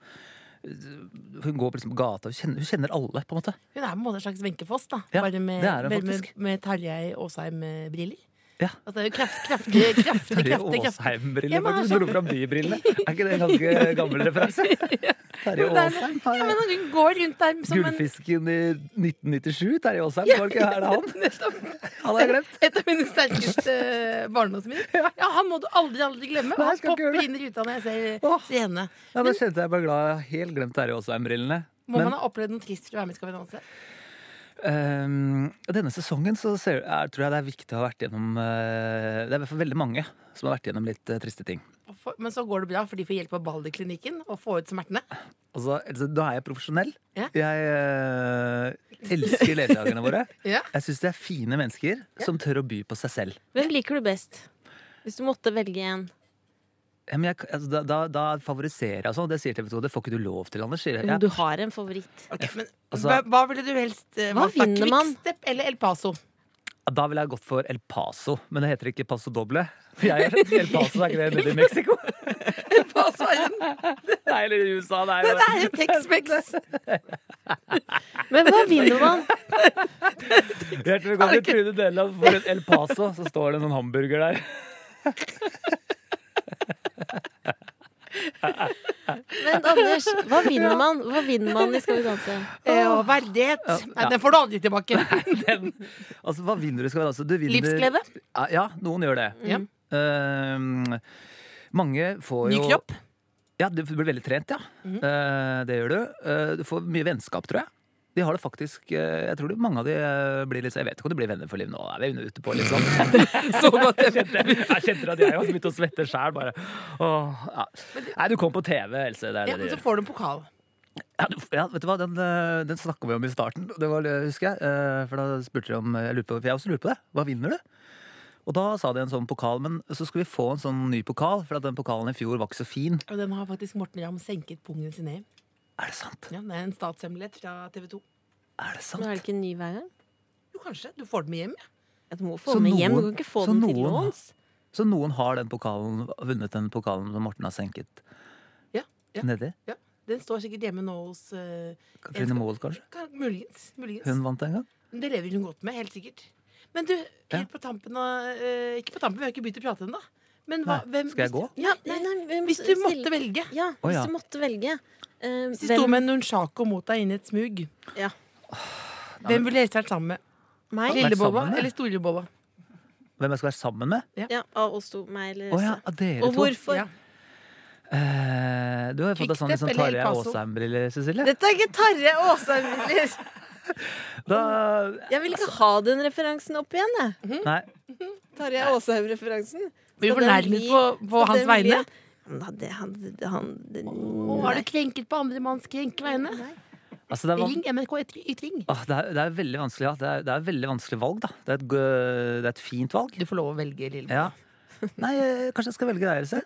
Hun går på liksom gata, hun kjenner, hun kjenner alle, på en måte. Hun er på en måte en slags Wenche Foss, da. Ja, Bare med, med, med, med Tarjei Aasheim-briller. Ja. Altså, det er jo kraftig, kraftig, kraftig, kraftig, kraftig. Aasheim-briller, faktisk. altså- Dro fram de brillene. Er ikke det en ganske gammel referanse? Terje er- Aasheim. Ja, men hun går rundt der som en Gullfisken i 1997, Terje Aasheim. Var ikke er det han? Han har glemt. Et av mine sterkeste eh, barndomsminner. Ja, han må du aldri, aldri glemme. Han popper inn i ruta når jeg ser, ser henne. Ja, Da kjente jeg bare glad jeg helt glemt Terje Aasheim-brillene. Må Men- man ha opplevd noe trist for å være med i Skal vi danse? Ehm, denne sesongen så ser, er, tror jeg det er viktig å ha vært gjennom uh, Det er i hvert fall veldig mange som har vært gjennom litt uh, triste ting. For- Men så går det bra, for de får hjelp av Balderklinikken og får ut smertene. Altså, altså, da er jeg profesjonell. Ja. Jeg uh, elsker ledelagerne våre. Ja. Jeg syns de er fine mennesker som tør å by på seg selv. Hvem liker du best? Hvis du måtte velge en. Ja, men jeg, altså, da, da, da favoriserer jeg altså. Det sier TV 2. Det får ikke du lov til, Anders. Sier jeg. Om du har en favoritt. Okay, men Altså- hva, hva ville du helst eh, Hva vinner man? Quickstep eller El Paso? Da ville jeg gått for El Paso, men det heter ikke Paso Doble. Jeg er El Paso, er ikke det nede i Mexico? El Paso er en Nei, eller i USA. Det er jo Det er jo Tex-Mex. Men hva vinner man? Hjertelig velkommen til Trude Deland for en El Paso. Så står det en sånn hamburger der. Men Anders, hva vinner man Hva vinner man i Skal vi danse? Eh, Og verdighet. Nei, den får du aldri tilbake. Den, altså, hva vinner du? Skal vi danse? Du vinner Livsglede. Ja, noen gjør det. Mm. Uh, mange får Ny kropp. Ja, du blir veldig trent, ja. Eh, det gjør du. Uh, du får mye vennskap, tror jeg. De har det faktisk eh, Jeg tror det, mange av de eh, blir litt Jeg vet ikke om de blir venner for livet nå. Er vi ute på litt sånn? Så godt. Jeg kjente, jeg kjente at jeg har begynt å svette sjæl, bare. Åh, ja. Nei, du kom på TV, Else. Det er Ja, men så får du en pokal. Ja, du, ja, vet du hva, den, eh, den snakka vi om i starten. Det var, husker jeg. For da spurte de om Jeg på, for jeg også lurte på det. Hva vinner du? Og da sa de en sånn pokal, men så skulle vi få en sånn ny pokal, for den pokalen i fjor var ikke så fin. Og den har faktisk Morten Ramm senket pungen sin i. Er det sant? Ja, det er en statshemmelighet fra TV 2. Er det sant? Nå er det ikke en ny hver gang. Jo, kanskje. Du får den med hjem. Ja. Ja, Du må få Så den med hjem. Du kan ikke få den den til noen- låns. Så noen har den pokalen, vunnet den pokalen som Morten har senket Ja, ja. nedi? ja. Den står sikkert hjemme nå hos uh, Katrine Moholt, kanskje? kan- Muligens. muligens. Hun vant en gang? Det lever hun godt med, helt sikkert. Men du, helt på tampen av uh, Ikke på tampen, vi har ikke begynt å prate ennå. Men hva, Nei, hvem, skal jeg gå? Ja, Nei, nei, hvem- hvis du måtte velge. Ja, hvis ja. du måtte velge. Eh, Hvis de sto med en nunchako mot deg inni et smug, Ja. hvem ville helst vært sammen med? Meg? Lille Boba eller Store storebolla? Hvem jeg skal være sammen med? Ja, av oss to. Meg eller Å ja, av dere Og to. hvorfor? Ja. Eh, du har jo fått deg sånn, litt sånn eller Tarjei El Paso? Aasheim-briller, Cecilie. Dette er ikke Tarjei Aasheim-briller! Da Jeg vil ikke ha den referansen opp igjen, jeg. Nei. Tarjei Aasheim-referansen. Blir du fornærmet på, på hans vegne? Da, hadde, han, han, Å, har du krenket på andre manns krenke vegne? Altså, det, er, Ring et ytring. Åh, det, er, det er veldig vanskelig, ja. Det er, det er veldig vanskelig valg, da. Det er et, det er et fint valg. Du får lov å velge, Lillebjørn. Ja. Nei, eh, kanskje jeg skal velge deg, Else.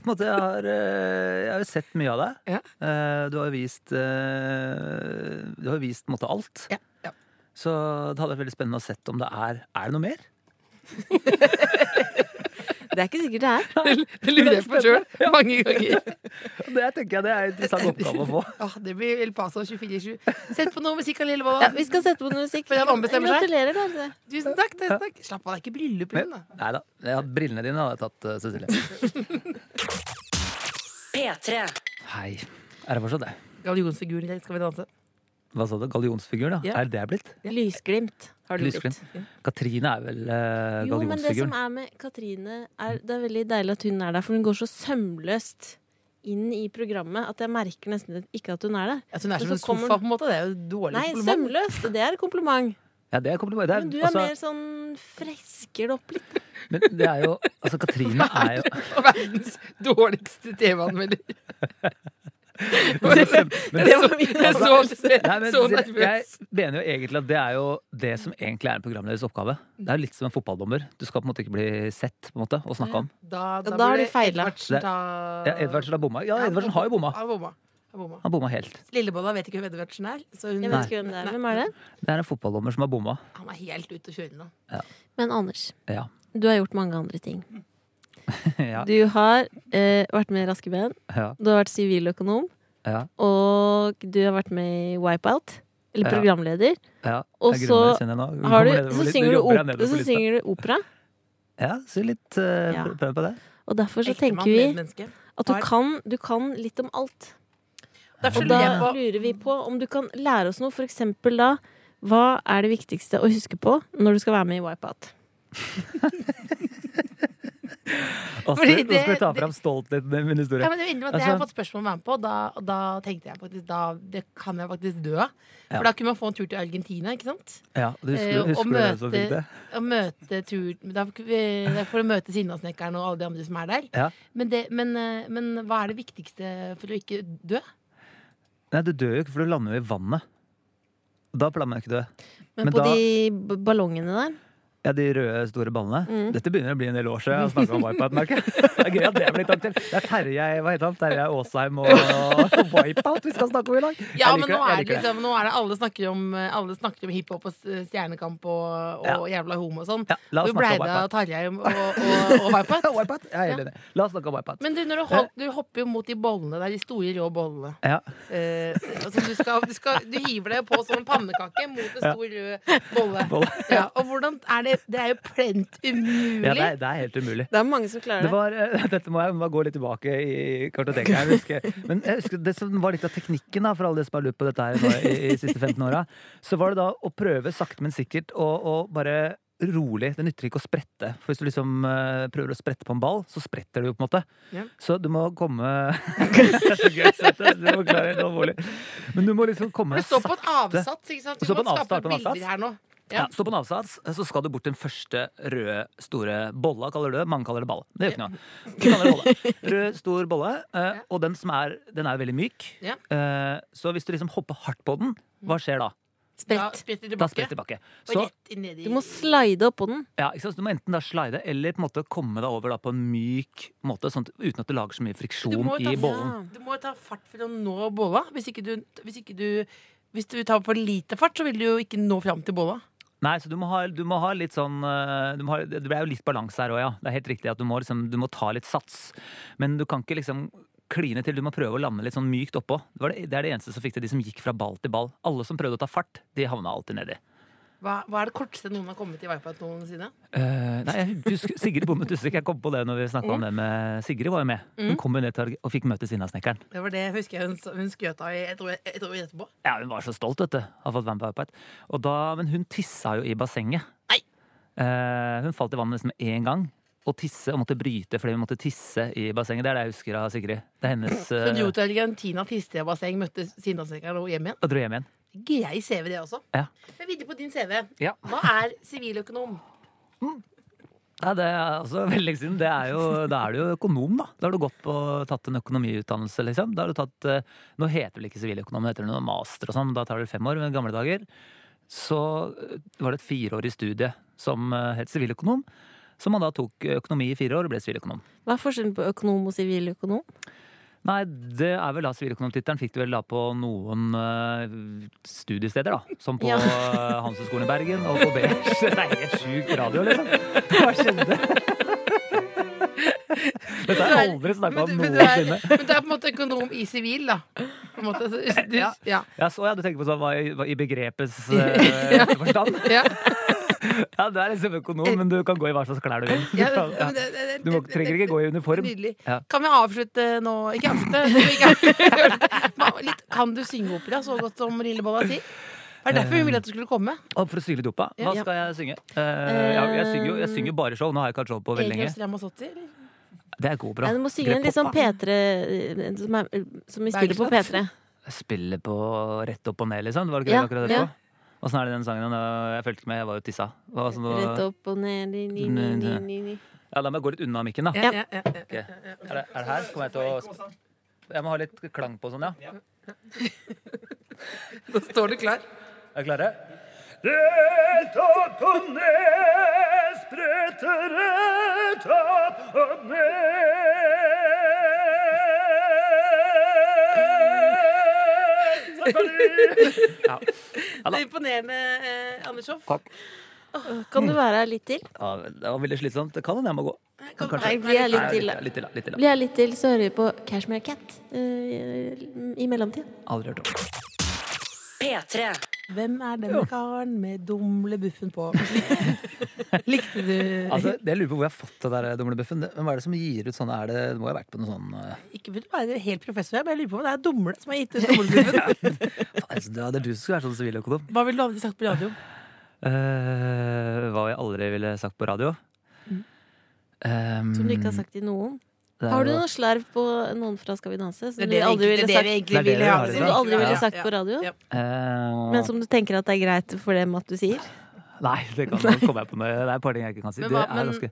På en måte, jeg, har, eh, jeg har jo sett mye av deg. Ja. Eh, Du har jo vist eh, Du har jo vist på en måte alt. Ja, ja. Så det hadde vært veldig spennende å sett om det er Er det noe mer? Det er ikke sikkert det er. Det lurer jeg på sjøl mange ganger. Det tenker jeg det er en interessant oppgave å få. Åh, det blir El Paso 24-7. Sett på noe musikk av Lillebolla. Ja, vi skal sette på noe musikk. For han ombestemmer seg. Gratulerer, da. Tusen takk. tusen takk Slapp av, det er ikke bryllup igjen, da. Nei da. Brillene dine hadde jeg tatt, eh, Cecilie. P3. Hei. Er det fortsatt det? Gallionsfiguren i Skal vi danse. Hva sa du? Gallionsfigur, da? Ja. Er det det blitt? Lysglimt har du Lysglimt. blitt. Katrine er vel uh, Jo, men det som er med Katrine, er det er veldig deilig at hun er der, for hun går så sømløst inn i programmet at jeg merker nesten ikke at hun er der. At hun er som en kommer sofa, på en måte. Det er jo dårlig Nei, kompliment. sømløst! Det er kompliment. Ja, det er kompliment. Det er, Men du er altså, mer sånn fresker det opp litt. men det er jo Altså, Katrine er jo Verdens dårligste TV-anmelder. men, men, Det var min så, Nei, jeg mener jo egentlig at det er jo det som egentlig er en programleders oppgave. Det er jo litt som en fotballdommer. Du skal på en måte ikke bli sett på en måte, og snakka om. Da, Da har burde de ta Ja, Edvardsen har bomma. Ja, Edvardsen har jo bomma. Han bomma. Han bomma. Helt. Lillebolla vet ikke hvem Edvardsen er. Så hun, Jeg vet ikke hvem det er. Hvem er det? Det er en fotballdommer som har bomma. Han er helt ute å kjøre nå. Men Anders, Ja. du har gjort mange andre ting. Ja. Du har eh, vært med i Raske Ben, Ja. du har vært siviløkonom, Ja. og du har vært med i Wipeout. Eller programleder. ja. Og så Har du, så synger du, jobber her op nedover på så synger du opera. Ja, så litt uh, prøv på det. Og derfor så tenker vi at du kan, du kan litt om alt. Derfor Og da jeg lurer vi på om du kan lære oss noe. For eksempel da, hva er det viktigste å huske på når du skal være med i Wipeout? Så Fordi nå skal vi ta fram stoltheten i min historie. ja, men det innrømme Jeg har Altså- fått spørsmål om å være med på, og da, og da tenkte jeg faktisk da, det kan jeg faktisk dø av. For Ja. da kunne man få en tur til Argentina, ikke sant? Ja, du husker, Eh, og husker du møte- det? Og møte tur Da får vi- da får du møte Sinnasnekkeren og alle de andre som er der. Ja. Men, det, men, eh, men hva er det viktigste for å ikke dø? Nei, du dør jo ikke, for du lander jo i vannet. Da pleier man ikke dø. Men, Men på da- de ballongene der Ja, De røde, store ballene. Mm. Dette begynner å bli en del år siden jeg snakka om Wipeout. merker. Det er gøy at det blir blitt aktuelt. Det er Terje hva heter han? Terje Aasheim og Wipeout vi skal snakke om i dag. Ja, men nå er det det. liksom Nå er det alle snakker om Alle snakker om hiphop og Stjernekamp og, og jævla homo og sånn. Ja, la oss snakke om Wipeout. Tarjei og, og, og Wipeout. Wipeout? Jeg er helt enig. La oss snakke om Wipeout. Men du, når du, holdt, du hopper jo mot de bollene der, de store rå bollene. Ja. Eh, altså du, skal, du, skal, du hiver deg på som en pannekake mot en Ja. stor rød bolle. Bolle. Ja, og hvordan er det Det er jo plent umulig. Ja, det, er, det er helt umulig. Det er mange som klarer Det det. var, uh, dette må jeg må gå litt tilbake i kartoteket. Jeg husker. Men jeg husker det som var litt av teknikken da, for alle de som har lurt på dette her nå i, i de siste 15 åra, så var det da å prøve sakte, men sikkert å bare rolig. Det nytter ikke å sprette. For hvis du liksom uh, prøver å sprette på en ball, så spretter du jo på en måte. Ja. Så du må komme Det er så gøy, Sette. Du må klare det alvorlig. Men du må liksom komme sakte. Du står på en avsats, ikke sant? Det Du må skape bilder her nå. Ja, Stå på en avsats, så skal du bort den første røde, store bolla, kaller du det. Mange kaller det ball. Det gjør ikke noe. Vi kaller det bolle. Rød, stor bolle, eh, og den som er, den er veldig myk. Ja. Eh, så hvis du liksom hopper hardt på den, hva skjer da? Sprett. Da spretter tilbake. Så, Du må slide oppå den. ja, ikke sant? så du må enten da slide, eller på en måte komme deg over da på en myk måte, sånn, uten at du lager så mye friksjon ta, i bollen. Du må ta fart for å nå bolla. Hvis du, hvis hvis du tar for lite fart, så vil du jo ikke nå fram til bolla. Nei, så du må ha, du må ha litt sånn eh, ha, Det er jo litt balanse her òg, ja. Det er helt riktig at du må, liksom, du må ta litt sats. Men du kan ikke liksom kline til. Du må prøve å lande litt sånn mykt oppå. Det, det, det er det eneste som fikk til de som gikk fra ball til ball. Alle som prøvde å ta fart, de havna alltid nedi. Hva, hva er det korteste noen har kommet i Wipeout noensinne? Uh, nei, jeg husker Sigrid Bonde Tusvik. Jeg kom på det når vi snakka om det med Sigrid var jo med. Hun kom jo ned til og fikk møte Sinnasnekkeren. Det var det husker jeg hun, hun skrøt av et år, etterpå. Ja, hun var så stolt, vet du. Har fått være med på da, men hun tissa jo i bassenget. Nei. Uh, hun falt i vannet nesten med én gang. Og tisse, og måtte bryte fordi hun måtte tisse i bassenget. Det er det jeg husker av Sigrid. Det er hennes Så du dro uh, til Argentina, tiste i basseng, møtte Sinnasnekkeren og hjem igjen. Og dro hjem igjen. Grei CV, det også. Ja. Men videre på din CV. Ja. Hva er siviløkonom? Ja, det er altså veldig lenge siden. Det er jo, da er du jo økonom, da. Da har du gått på, tatt en økonomiutdannelse, liksom. Da har du tatt, eh, nå heter det vel ikke siviløkonom, det heter noe master og sånn, men da tar det fem år. Men i gamle dager så eh, var det et fireårig studie som eh, het siviløkonom. Så man da tok økonomi i fire år og ble siviløkonom. Hva er forskjellen på økonom og siviløkonom? Nei, det er vel da siviløkonomtittelen fikk du vel da på noen uh, studiesteder, da. Som på Ja. uh, Handelshøyskolen i Bergen og på BH. Det er helt sjuk radio, liksom. Hva skjedde? Dette har jeg aldri snakka om er- noensinne. Men du er på en måte økonom i sivil, da. Måte. Du, Ja. ja. Ja, så ja, du tenker på sånn hva i, hva i begrepets eh, forstand? Ja. Ja, du er liksom økonom, men du kan gå i hva slags klær du vil. Ja, Du, men ja. det- det- det- du må, trenger ikke gå i uniform. Nydelig. Ja. Kan vi avslutte nå Ikke avslutte. Ikke avslutte. Litt, kan du synge opera så godt som Lillebolla sier? Det er derfor vi ville at du skulle komme. Og for å litt opera, hva Ja. skal jeg synge? Uh, ja, jeg, synger jo, jeg synger bare show. Nå har jeg ikke hatt show på veldig lenge. Ramazzotti? eller? Det er god opera. Ja, du må synge en litt sånn P3 eh, som, er, som vi spiller på P3. Spille på rett opp og ned, liksom? Det ikke det Ja, akkurat det? ja. Åssen er det den sangen? Jeg følte ikke med, jeg var jo tissa. Sånn, sånn, Rett opp og ned ni, ni, ni, ni, ni, ni. ja, la meg gå litt unna mikken, da. Ja, ja, ja, ja. Ok. Er, det, er det her? Kommer jeg til å Jeg må ha litt klang på sånn, ja. Nå står du klar. Er dere klare? Rett opp og ned, sprette rett opp og ned. Ja. Det er imponerende, eh, Anders Hoff. Takk. Kan du være her litt til? Ja, det var veldig slitsomt. Det kan hende jeg må gå. Kan- Kanskje. Nei, blir jeg litt Nei, til, litt, da. litt til, da. Litt til, da. Blir jeg litt til, så hører vi på Cashmere Cat eh, i mellomtida. Aldri hørt om. P3. Hvem er denne karen med dumlebuffen på? Likte du Altså, jeg lurer på hvor jeg har fått det der dumlebuffen. Hvem er det som gir ut sånne? Er det, det må jo ha vært på noe sånn uh, Ikke for å være helt professor, men jeg lurer på om det er dumle som har gitt ut dumlebuffen. altså, Det er du som skulle vært sånn siviløkonom. Hva ville du aldri sagt på radio? Uh, hva jeg aldri ville sagt på radio. Um, Som du ikke har sagt til noen. Det er Har du noe slerv på noen fra Skal vi danse? Det Som du det aldri egentlig, ville det det vi sagt, Det det ville vi ha. som du aldri ville Ja, sagt ja, på radio? ja. Eh, Men som du tenker at det er greit for dem at du sier? Nei, det kan nå kommer jeg på med. Det er et par ting jeg ikke kan si. Men Det hva- er men- ganske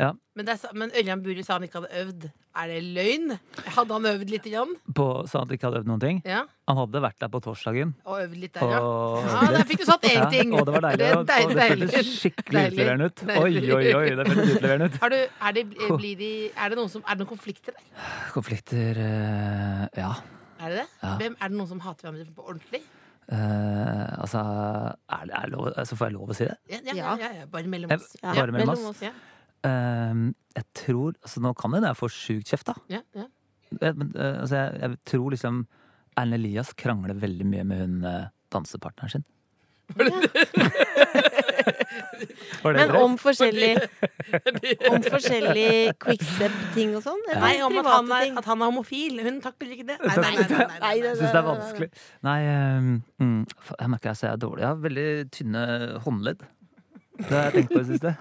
Ja. Men, det er, men Ørjan Buri sa han ikke hadde øvd. Er det løgn? Hadde han øvd litt? Igjen? På, sa han ikke hadde øvd noen ting. Ja. Han hadde vært der på torsdagen. Og øvd litt der, ja. Og Ja, der fikk du satt én ting. Ja, og det var deilig. Det deilig, deilig, det føltes skikkelig utleverende ut. Oi, oi, oi, det føltes utleverende ut. Har du, er, det, blir de, er, det noen som, er det noen konflikter der? Konflikter eh, Ja. Er det det? Ja. Hvem, er det noen som hater hverandre på ordentlig? Uh, altså er det, er lov, altså Får jeg lov å si det? Ja, ja, ja, Ja. ja, ja. bare mellom oss. Ja, Bare mellom oss? Oss. Eh, jeg tror altså Nå kan det hende jeg får sjukt kjeft, da. Ja, ja. Eh, Men, eh, altså, jeg, jeg tror liksom Erlend Elias krangler veldig mye med hun eh, dansepartneren sin. Var det Men om forskjellig Om forskjellig quickstep-ting og sånn? Ja. Nei, om at han, er, at han er homofil. Hun takler ikke det. Nei, nei, nei. nei, nei, Jeg syns det er vanskelig. Nei, mm, jeg merker jeg ser er dårlig. Jeg har veldig tynne håndledd. Det har jeg tenkt på i det siste.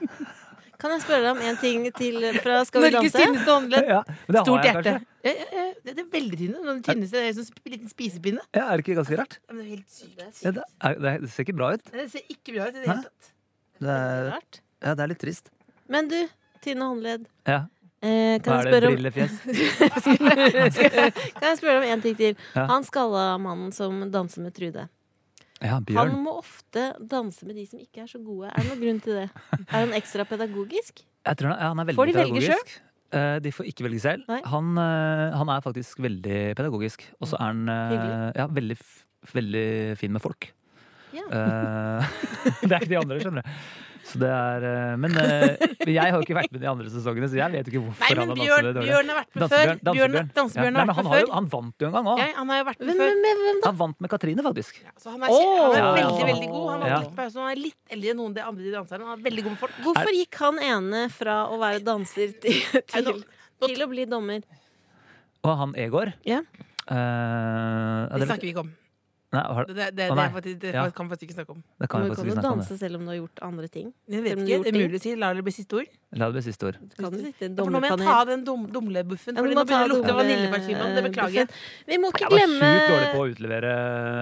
Kan jeg spørre deg om en ting til fra Skal vi Norges tynneste håndledd. Ja, det Stort jeg hjerte. Ja, ja, ja. Det det er veldig tynne. Den tynneste det er som en liten spisepinne. Ja, er det ikke ganske rart? Ja, men det er helt sykt. Ja, det, er, det, er, det ser ikke bra ut. Det ser ikke bra ut i det hele tatt. Det er, Rart. ja, det er litt trist. Men du, tynne håndledd. Ja. Eh, Hva kan, er jeg det? spørre om, Brillefjes? kan jeg spørre om en ting til? Ja. Han skalla mannen som danser med Trude. Ja, Han må ofte danse med de som ikke er så gode. Er det noen grunn til det? Er han ekstra pedagogisk? Jeg tror han, ja, han er veldig Får de velge pedagogisk. Eh, de får ikke velge selv. Han, eh, han er faktisk veldig pedagogisk. Og så er han eh, ja, veldig, veldig fin med folk. Ja. Det er ikke de andre, skjønner du. Så det er, eh, men eh, jeg har jo ikke vært med de andre sesongene, så jeg vet ikke hvorfor Nei, han men har Bjørn, det dårlig. Bjørn har vært med før. Dansebjørn. Bjørn, dansebjørn. Ja. har Nei, vært med før. han vant jo en gang òg. Ja, han har jo vært med før. hvem, hvem, hvem da? Han vant med Katrine, faktisk. Ja, Så han er, han er veldig, Ja. veldig god. Han har Ja. litt pause, han er litt eldre enn noen av de andre danserne. Han er veldig god med folk. Hvorfor gikk han ene fra å være danser til, til, til å bli dommer? Og han Egor Ja. Uh, det, snakker vi ikke om. Nei, har- Det, det, det, Å, det, nei. faktisk, det Ja. kan vi faktisk ikke snakke om. det kan du kan jo danse om. danse selv om du har gjort andre ting. Jeg vet ikke, Det er mulig å si. La det bli siste ord. La det bli siste ord. Kan jo sitte i en Ja, For nå må jeg ta den dum, dumlebuffen, Ja, for du nå begynner det å lukte vaniljeparfyme. Det beklager jeg. Vi må ikke Jeg var glemme sjukt dårlig på å utlevere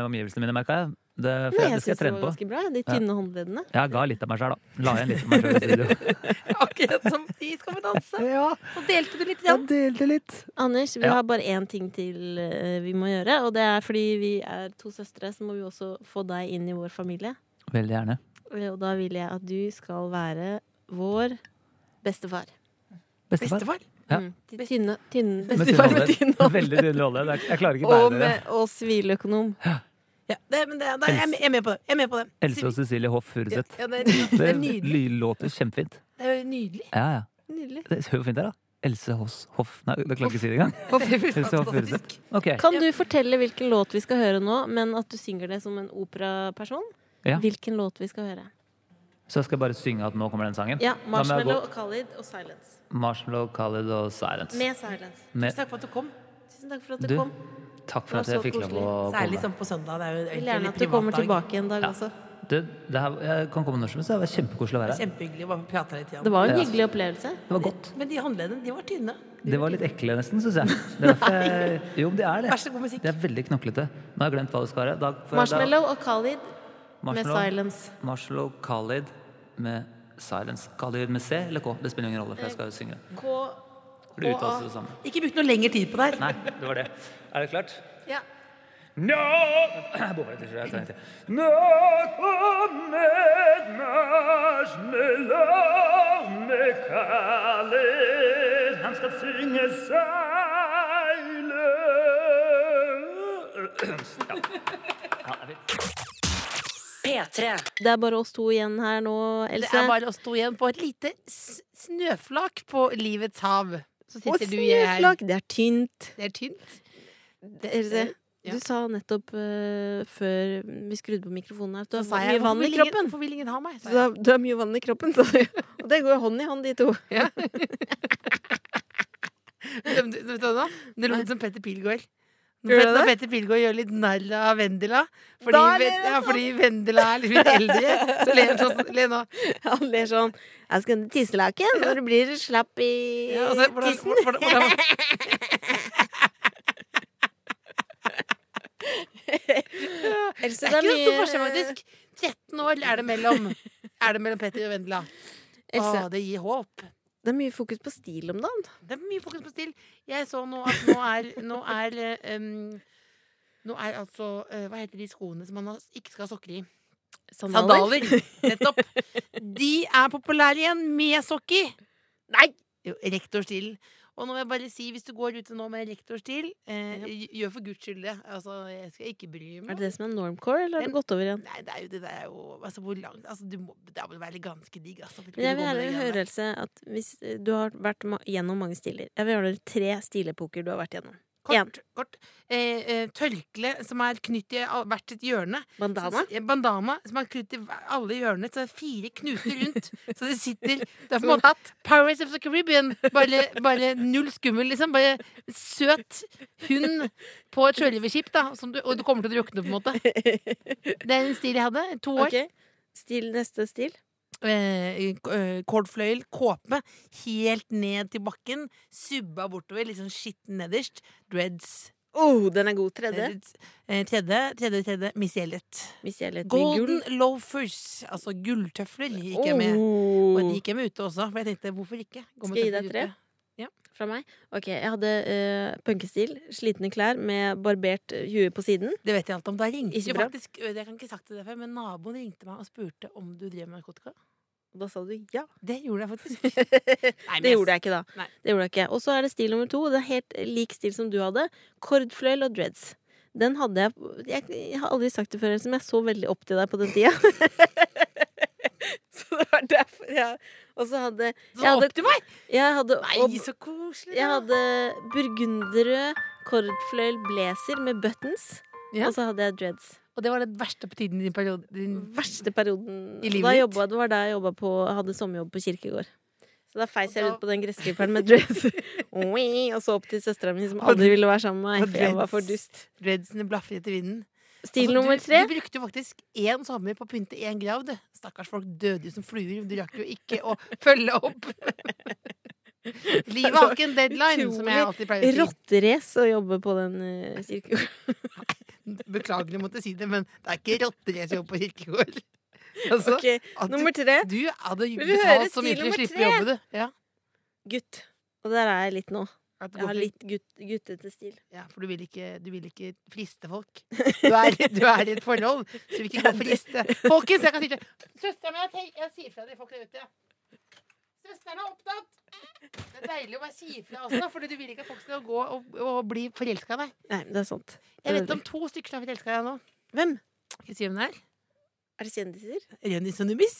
omgivelsene mine, merka jeg. Det, for Nei, jeg, jeg syns det var ganske bra. De tynne håndleddene. Jeg ga litt av meg sjøl, da. La igjen litt av meg sjøl i studio. Akkurat som i Skal vi danse. Ja, Så delte du litt igjen. delte litt. Anders, vi Ja. har bare én ting til eh, vi må gjøre. Og det er fordi vi er to søstre, så må vi også få deg inn i vår familie. Veldig gjerne. Og da vil jeg at du skal være vår bestefar. Bestefar. Bestefar. Ja. Mm. Tynne, tynne, bestefar med tynn hånd. Veldig tynn rolle. Er- Jeg klarer ikke å bære det. og siviløkonom. Ja, det, men det, det, jeg, med- jeg er med på det. Jeg er med på det. Else og Cecilie Hoff ja, Furuseth. ja, det, er, det Det nydelig. låter kjempefint. Det er jo nydelig. Ja, ja. Nydelig. Det er jo fint ut, da. Else Hoss Hoff Nei, det klarer ikke å si det engang. Else Hoff Furuseth. Okay. Kan du fortelle hvilken låt vi skal høre nå, men at du synger det som en operaperson? Ja. Hvilken låt vi skal høre? Så jeg skal bare synge at nå kommer den sangen? Ja, Marshmallow Khalid og Silence. Marshmallow, Khalid og Silence. Med Silence. Med, Takk for at du kom. Tusen takk for at du, Du, kom. takk for at jeg fikk lov å komme. Særlig sånn på søndag. Det er jo Jeg vil gjerne at du kommer tilbake en dag Ja. også. Du, det her, jeg kan komme når som helst. Det var kjempekoselig å være her. Kjempehyggelig å prate litt igjen. Det var en hyggelig opplevelse. Det var godt. Men de håndleddene, de var tynne. Det var litt ekle, nesten, syns jeg. Det er jeg. Jo, det er det. Vær så god musikk. Det er veldig knoklete. Nå har jeg glemt hva det skal være. Marshmallow og Khalid med Silence. Marshmallow, Khalid med Silence. Khalid med C eller K? Det spiller ingen rolle, for jeg skal jo synge. K... Det det samme. Ikke bruk noe lengre tid på det her. Nei, det var det. Er det klart? Ja. Nå. Nå kommer marshmallow med Khalid. Han skal synge silence. Ja. Ja, det er fint. P3. Det er bare oss to igjen her nå, Det er bare oss to igjen på et lite snøflak på livets hav. Så Og sitter du her. snøflak! Det er tynt. Det er tynt. Else, Ja. du sa nettopp uh, før vi skrudde på mikrofonen her at du har jeg, mye vann i kroppen. Hvorfor vil ingen ha meg? Du har, du har mye vann i kroppen, sa du. Og det går hånd i hånd, de to. Ja. det? Det låter som Petter Pilgaard. Gjør det når? Petter Pilgaard gjør litt narr av Vendela fordi, Ven- ja, sånn. fordi Vendela er litt eldre, så ler han sånn. Le nå. Han ler sånn Jeg skal til tisselaken når du blir slapp i Ja, altså, hvordan- tissen. hvordan- hvordan- Det er ikke noe stor forskjell, faktisk. 13 år er det mellom, er det mellom Petter og Vendela. Å, det gir håp. Det er mye fokus på stil om dagen. Det er mye fokus på stil. Jeg så nå at nå er Nå er, um, nå er altså uh, Hva heter de skoene som man ikke skal ha sokker i? Sandaler. Sandaler. Nettopp. De er populære igjen med sokker. Nei! Jo, rektorstil. Og nå vil jeg bare si, hvis du går ute nå med rektorstil, eh, gjør for guds skyld det. Altså, jeg skal ikke bry meg. Er det det som er normcore, eller har det gått over igjen? Nei, det er jo det der er jo Altså, hvor langt Altså, du må, det må være ganske digg, altså. Men jeg vil gjerne høre. Else, at hvis eh, du har vært ma gjennom mange stiler Jeg vil gjøre tre stilepoker du har vært gjennom. Kort, kort. Eh, eh, tørkle som er knytt i hvert sitt hjørne. Bandana. Så- Bandana som er knytt i alle hjørnene. Så det er fire knuter rundt. så det sitter Det er på en måte Pirates of the Caribbean. Bare, bare null skummel, liksom. Bare søt hund på et sjørøverskip, da. Du, og du kommer til å drukne, på en måte. Det er en stil jeg hadde. To år. Okay. Stil, neste stil. Eh, eh, Kordfløyel, kåpe, helt ned til bakken. Subba bortover, litt sånn skitten nederst. Dreads. Oh, den er god. Tredje. Eh, tredje, tredje, tredje, Miss Elliot. Golden loafers, altså gulltøfler, gikk jeg med. Og de Oh. gikk jeg med ute også, for jeg tenkte hvorfor ikke? Gå med Skal jeg gi deg tre? Ja. Fra meg? Ok, jeg hadde uh, punkestil. Slitne klær med barbert hue på siden. Det vet jeg alt om. Da ringte jo faktisk Jeg kan ikke sagt det før, men naboen ringte meg og spurte om du drev med narkotika. Og da sa du ja. Det gjorde jeg faktisk. Nei, Det gjorde jeg ikke, da. Nei. Det gjorde jeg ikke. Og så er det stil nummer to. Det er helt lik stil som du hadde. Kordfløyel og dreads. Den hadde jeg Jeg, jeg har aldri sagt det før, som jeg så veldig opp til deg på den tida. så det var derfor ja. Og så hadde Så hadde, opp til meg! Jeg hadde, Nei, så koselig. jeg hadde burgunderrød kordfløyel blazer med buttons. Ja. Og så hadde jeg dreads. Og det var den verste tiden i din periode. Din... Verste perioden. I livet da jobba, det var da jeg på, hadde sommerjobb på kirkegård. Så da feis jeg ut på den gressklipperen med dreads og så opp til søstera mi, som aldri ville være sammen med meg. For jeg var for dust. Dreadsene blafret etter vinden. Stil Altså, nummer tre. Du brukte faktisk én sommer på å pynte én grav. Stakkars folk døde jo som fluer. Du rakk jo ikke å følge opp. Livet har ikke en deadline, som jeg alltid pleier å si. Rotterace å jobbe på den uh, kirkegården. Beklager å måtte si det, men det er ikke rotter jeg ser på kirkegård. Altså, Ok, Nummer tre. du hadde betalt så mye stil å slippe å jobbe, du. Ja, Gutt. Og der er jeg litt nå. Jeg har litt gutt, guttete stil. ja, for du vil, ikke, du vil ikke friste folk. Du er, du er i et forhold, så du vil ikke gå og friste. Folkens, jeg kan si det. Søstera mi, jeg sier fra til folk der ute. Søsteren er opptatt. Det er deilig å bare si ifra også, for du vil ikke at folk skal gå og, og bli forelska i deg. Nei, det er sant. Jeg vet om to stykker som er forelska i deg nå. Hvem? Skal jeg si hvem det er? Er det kjendiser? Rønnis og Numis.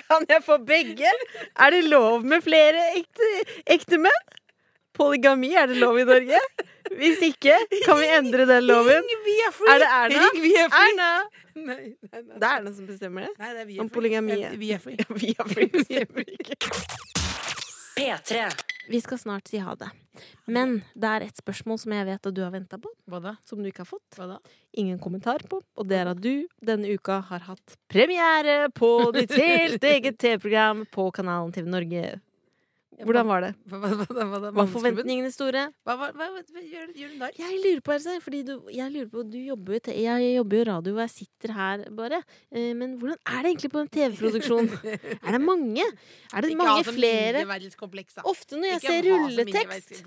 Kan jeg få begge? Er det lov med flere ekte, ekte menn? Polygami, er det lov i Norge? Hvis ikke, kan vi endre den loven? Vi er free! Er det Erna? Ring, vi er free! Erna! Nei, nei, nei. Det er Erna som bestemmer det. Nei, det er vi Om er free. polygami. Eh, Vi er free. Vi er free bestemmer ikke. P3. Vi skal snart si ha det. Men det er et spørsmål som jeg vet at du har venta på, Hva da? som du ikke har fått. Hva da? Ingen kommentar på. Og det er at du denne uka har hatt premiere på ditt helt eget TV-program på kanalen TV Norge. Hvordan var det? Hva, Var forventningene store? Hva, hva, hva, hva gjør, gjør du der? Jeg lurer på, Else, fordi du, jeg lurer på, du jobber jo, jeg jobber jo radio og jeg sitter her bare. Eh, Men hvordan er det egentlig på en TV-produksjon? Er det mange? Er det Ikke mange flere? Ofte når jeg Ikke ser rulletekst.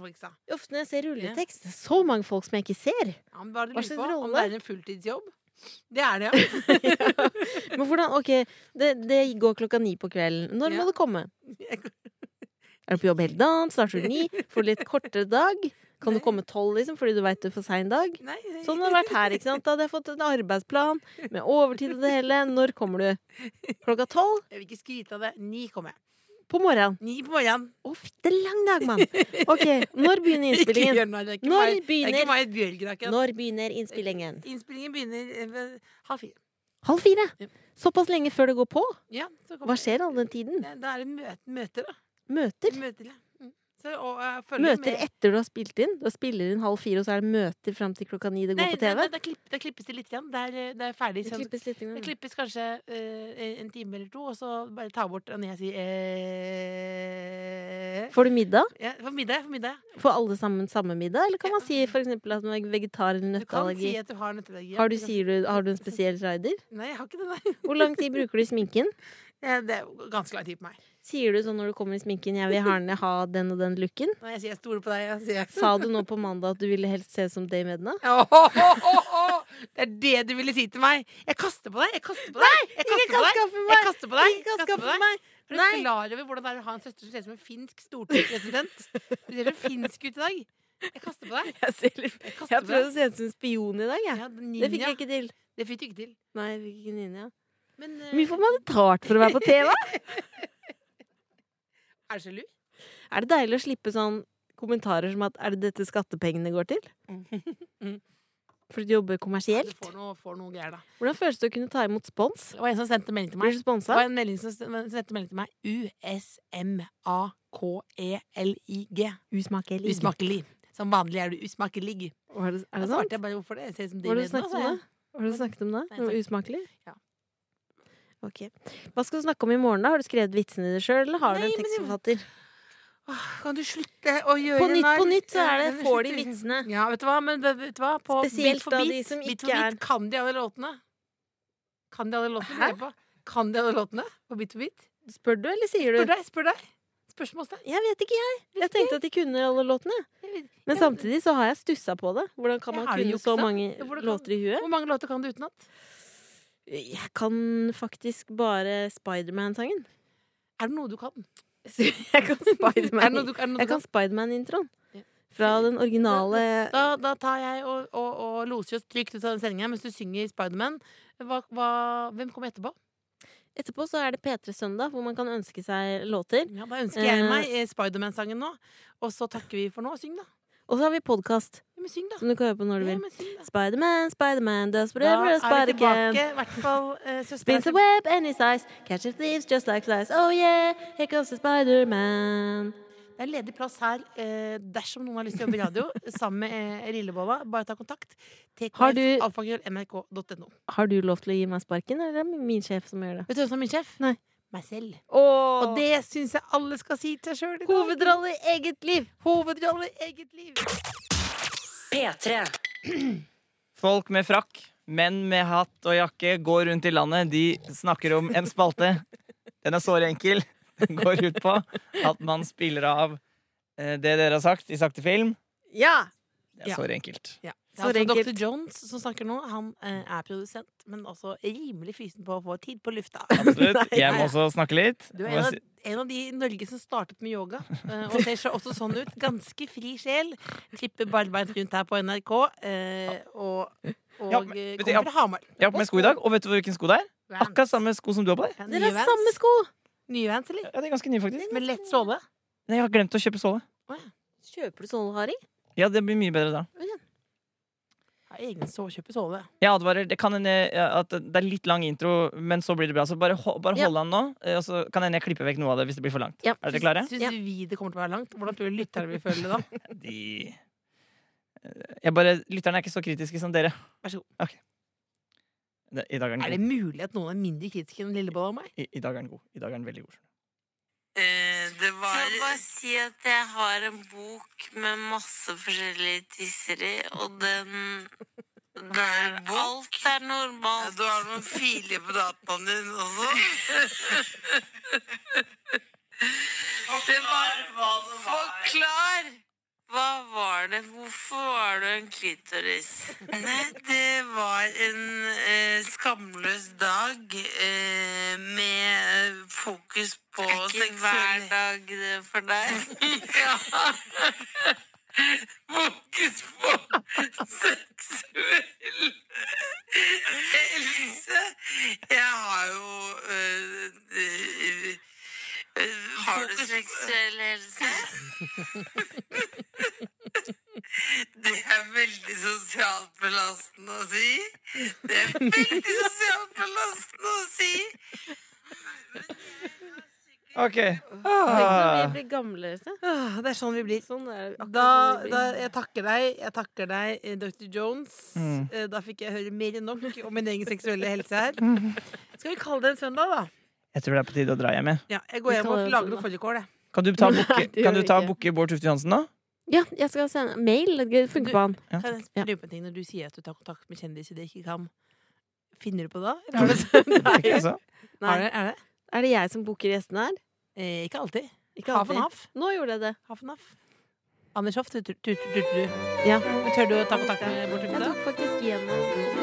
Ofte når jeg ser rulletekst, er så mange folk som jeg ikke ser. Ja, men bare Hva slags rolle? om det er en fulltidsjobb. Det er det, ja. Men hvordan, ok, det, det går klokka ni på kvelden. Når Ja. må det komme? Er du på jobb hele dagen? Starter du ni? Får du litt kortere dag? Kan du komme tolv, liksom, fordi du veit du får sein dag? Nei, nei. Sånn har det vært her. ikke sant? Da hadde jeg fått en arbeidsplan med overtid og det hele. Når kommer du? Klokka tolv Jeg vil ikke skryte av det. Ni kommer jeg. på morgenen. Ni på morgenen. Å, er lang dag, mann! Ok, når begynner innspillingen? Ikke narr. Det er ikke Når Marit- det er ikke begynner- et. Når begynner innspillingen? Innspillingen begynner eh, ved halv fire. Halv fire. Såpass lenge før det går på? Ja, så Hva skjer all den tiden? Da er det møter, da. Møter? Møter, ja. Mm. Så, og, jeg Møter etter du har spilt inn? Da spiller inn halv fire, og så er det møter fram til klokka ni det går Nei, på TV? Da, da, klipp, da klippes det litt. igjen. Det, er, det er ferdig. Det sånn- klippes litt. Det klippes kanskje uh, en time eller to, og så bare ta bort når jeg sier eh, Får du middag? ja, For middag. For middag. Får alle sammen samme middag? Eller kan man si for eksempel at man er vegetar eller Du kan si at du har nøtteallergi. ja. Har du, har du en spesiell rider? Nei, jeg har ikke det, nei. Hvor lang tid bruker du i sminken? Ja, det er ganske lang tid på meg. Sier du sånn når du kommer i sminken 'jeg vil gjerne ha den og den looken'? Nei, jeg sier jeg stoler på deg, jeg sier Sa du nå på mandag at du ville helst se ut som Dame Edna? Åhåhåhå! Det er det du ville si til meg! Jeg kaster på deg! Jeg kaster på deg! Jeg kaster på deg! skaffe Jeg kaster på deg! Ikke kast for meg! Er du Nei. klar over hvordan det er å ha en søster som ser ut som en finsk stortingspresident? Du ser så finsk ut i dag. Jeg kaster på deg. Jeg, ser litt, Jeg å se ut som en spion i dag, jeg. Ja, Det fikk jeg ikke til. Det fikk du ikke til. Nei, jeg fikk ikke ninja. Men eh, Hvor mye får man betalt for å være på TV? er du sjalu? Er det deilig å slippe sånn kommentarer som at 'er det dette skattepengene går til'? For å jobbe Ja, du får noe, får noe greier, da. Hvordan føles det å kunne ta imot spons? Det var en som sendte melding til Blir meg. sponsa? Det var en melding som sendte melding til meg. U-S-M-A-K-E-L-I-G. Usmakelig. Usmakelig. Som vanlig er du usmakelig. Er det, er Da det svarte sant? jeg bare hvorfor det. Jeg ser ut som Hva har du snakket om da? Har du snakket om da? Nei, Noe usmakelig? Ja. Ok. Hva skal du snakke om i morgen, da? Har du skrevet vitsene dine sjøl, eller har du en tekstforfatter? Åh, Kan du slutte å gjøre På Nytt på Nytt så er det Ja, får de vitsene. Ja, vet du hva? Men vet du hva? På Spesielt Bit for bit, som bit for bit kan de alle låtene. Kan de alle låtene? Kan de alle låtene på Bit for bit? Spør du, eller sier Spør du? deg, spør deg. Spørsmålstegn. Jeg vet ikke, jeg. Jeg tenkte at de kunne alle låtene. Men samtidig så har jeg stussa på det. Hvordan kan man kunne så mange låter i huet? Hvor mange låter kan du utenat? Jeg kan faktisk bare Spiderman-sangen. Er det noe du kan? Jeg kan Er er Spiderman-introen. Ja. Fra den originale Da, da tar jeg og, og, og loser oss trygt ut av den sendinga mens du synger Spiderman. Hvem kommer etterpå? Etterpå så er det P3 Søndag, hvor man kan ønske seg låter. Ja, Da ønsker jeg Eh. meg eh, Spiderman-sangen nå. Og så takker vi for nå. Syng, da. Og så har vi podkast, men syng, da. som du kan høre på når du Ja, vil. da. Spiderman, Spiderman, does whatever a er spider can. Søstera Spins a web any size, catches thieves just like flies. Oh yeah, here comes the Spiderman. Det er ledig plass her eh, dersom noen har lyst til å jobbe i radio sammen med eh, Rillebolla. Bare ta kontakt. Har du-. Har du lov til å gi meg sparken, eller er det min sjef som gjør det? Vet du hvem som er min sjef? Nei. Meg selv. Og Og det syns jeg alle skal si til seg sjøl. hovedrolle i eget liv! Hovedrolle i eget liv. P3. Folk med frakk, menn med hatt og jakke går rundt i landet. De snakker om en spalte. Den er såre enkel. Den går ut på at man spiller av eh, det dere har sagt i sakte film. Ja! Det er Ja. såre enkelt. Ja. Så er altså enkelt. Dr. Jones som snakker nå. Han eh, er produsent, men også rimelig fysen på å få tid på lufta. Absolutt. Nei. Jeg må også snakke litt. Du er en av, en av de i Norge som startet med yoga, eh, og ser seg også sånn ut. Ganske fri sjel. Klipper barbeint rundt her på NRK. eh, og og Ja, men- kommer ja. fra Hamar. Jeg har på meg sko i dag, og vet du hvilken sko det er? Vans. Akkurat samme sko som du har på deg. Ja, Dere har samme sko! Nye Vans, eller? Ja, det er ganske nye, faktisk. Med lett såle. Nei, jeg har glemt å kjøpe såle. Kjøper du Harry? Ja, det blir mye bedre da. Har egen så kjøpe såle. Jeg advarer. Det kan en, at det er litt lang intro, men så blir det bra. Så bare, ho bare Ja. hold an nå, eh, og så kan hende jeg klipper vekk noe av det hvis det blir for langt. Ja. Er dere klare? Syns Ja. vi det kommer til å være langt? Hvordan tror du lytterne vil føle det da? De bare, Lytterne er ikke så kritiske som dere. Vær så god. Okay. Det, I dag er Er det mulig at noen er mindre kritiske enn Lillebolla og meg? I, I dag er den god. I dag er den veldig god. Det var Jeg bare si at jeg har en bok med masse forskjellige tisser i, og den der alt er normalt. du har noen filer på dataen din også? det var Forklar! Hva var det? Hvorfor var du en klitoris? Nei, det var en eh, skamløs dag eh, med fokus på seksuell hver dag det for deg? ja. Fokus på seksuell helse. Jeg har jo øh, Har du seksuell helse? Det er veldig sosialt belastende å si. Det er veldig sosialt belastende å si. Ok. Ah. vi blir gamle. Ah, Det er sånn vi blir. Sånn er det. Da, sånn vi da, jeg takker deg, jeg takker deg, eh, Dr. Jones. Mm. Eh, Da fikk jeg høre mer enn nok om min egen seksuelle helse her. Skal vi kalle det en søndag, da? Jeg tror det er på tide å dra hjem. jeg. Ja, jeg går hjem og lager noe fårikål, jeg. Kan du ta Nei, booke- kan du ta ikke. Bård Tufte Johansen da? Ja, jeg skal sende mail. Det funker på han. Ja. Kan jeg spørre på en ting når du sier at du tar kontakt med kjendiser du ikke kan? Finner du på det? da? Eller Ikke Nei. så? Er det, er det? Er det jeg som booker gjestene her? Eh, ikke alltid. Ikke Half and alltid. half. Nå gjorde jeg det. Half and half. Anders Hoff, turte du. du. Ja. Tør du å ta kontakt med Jeg tok faktisk gjennom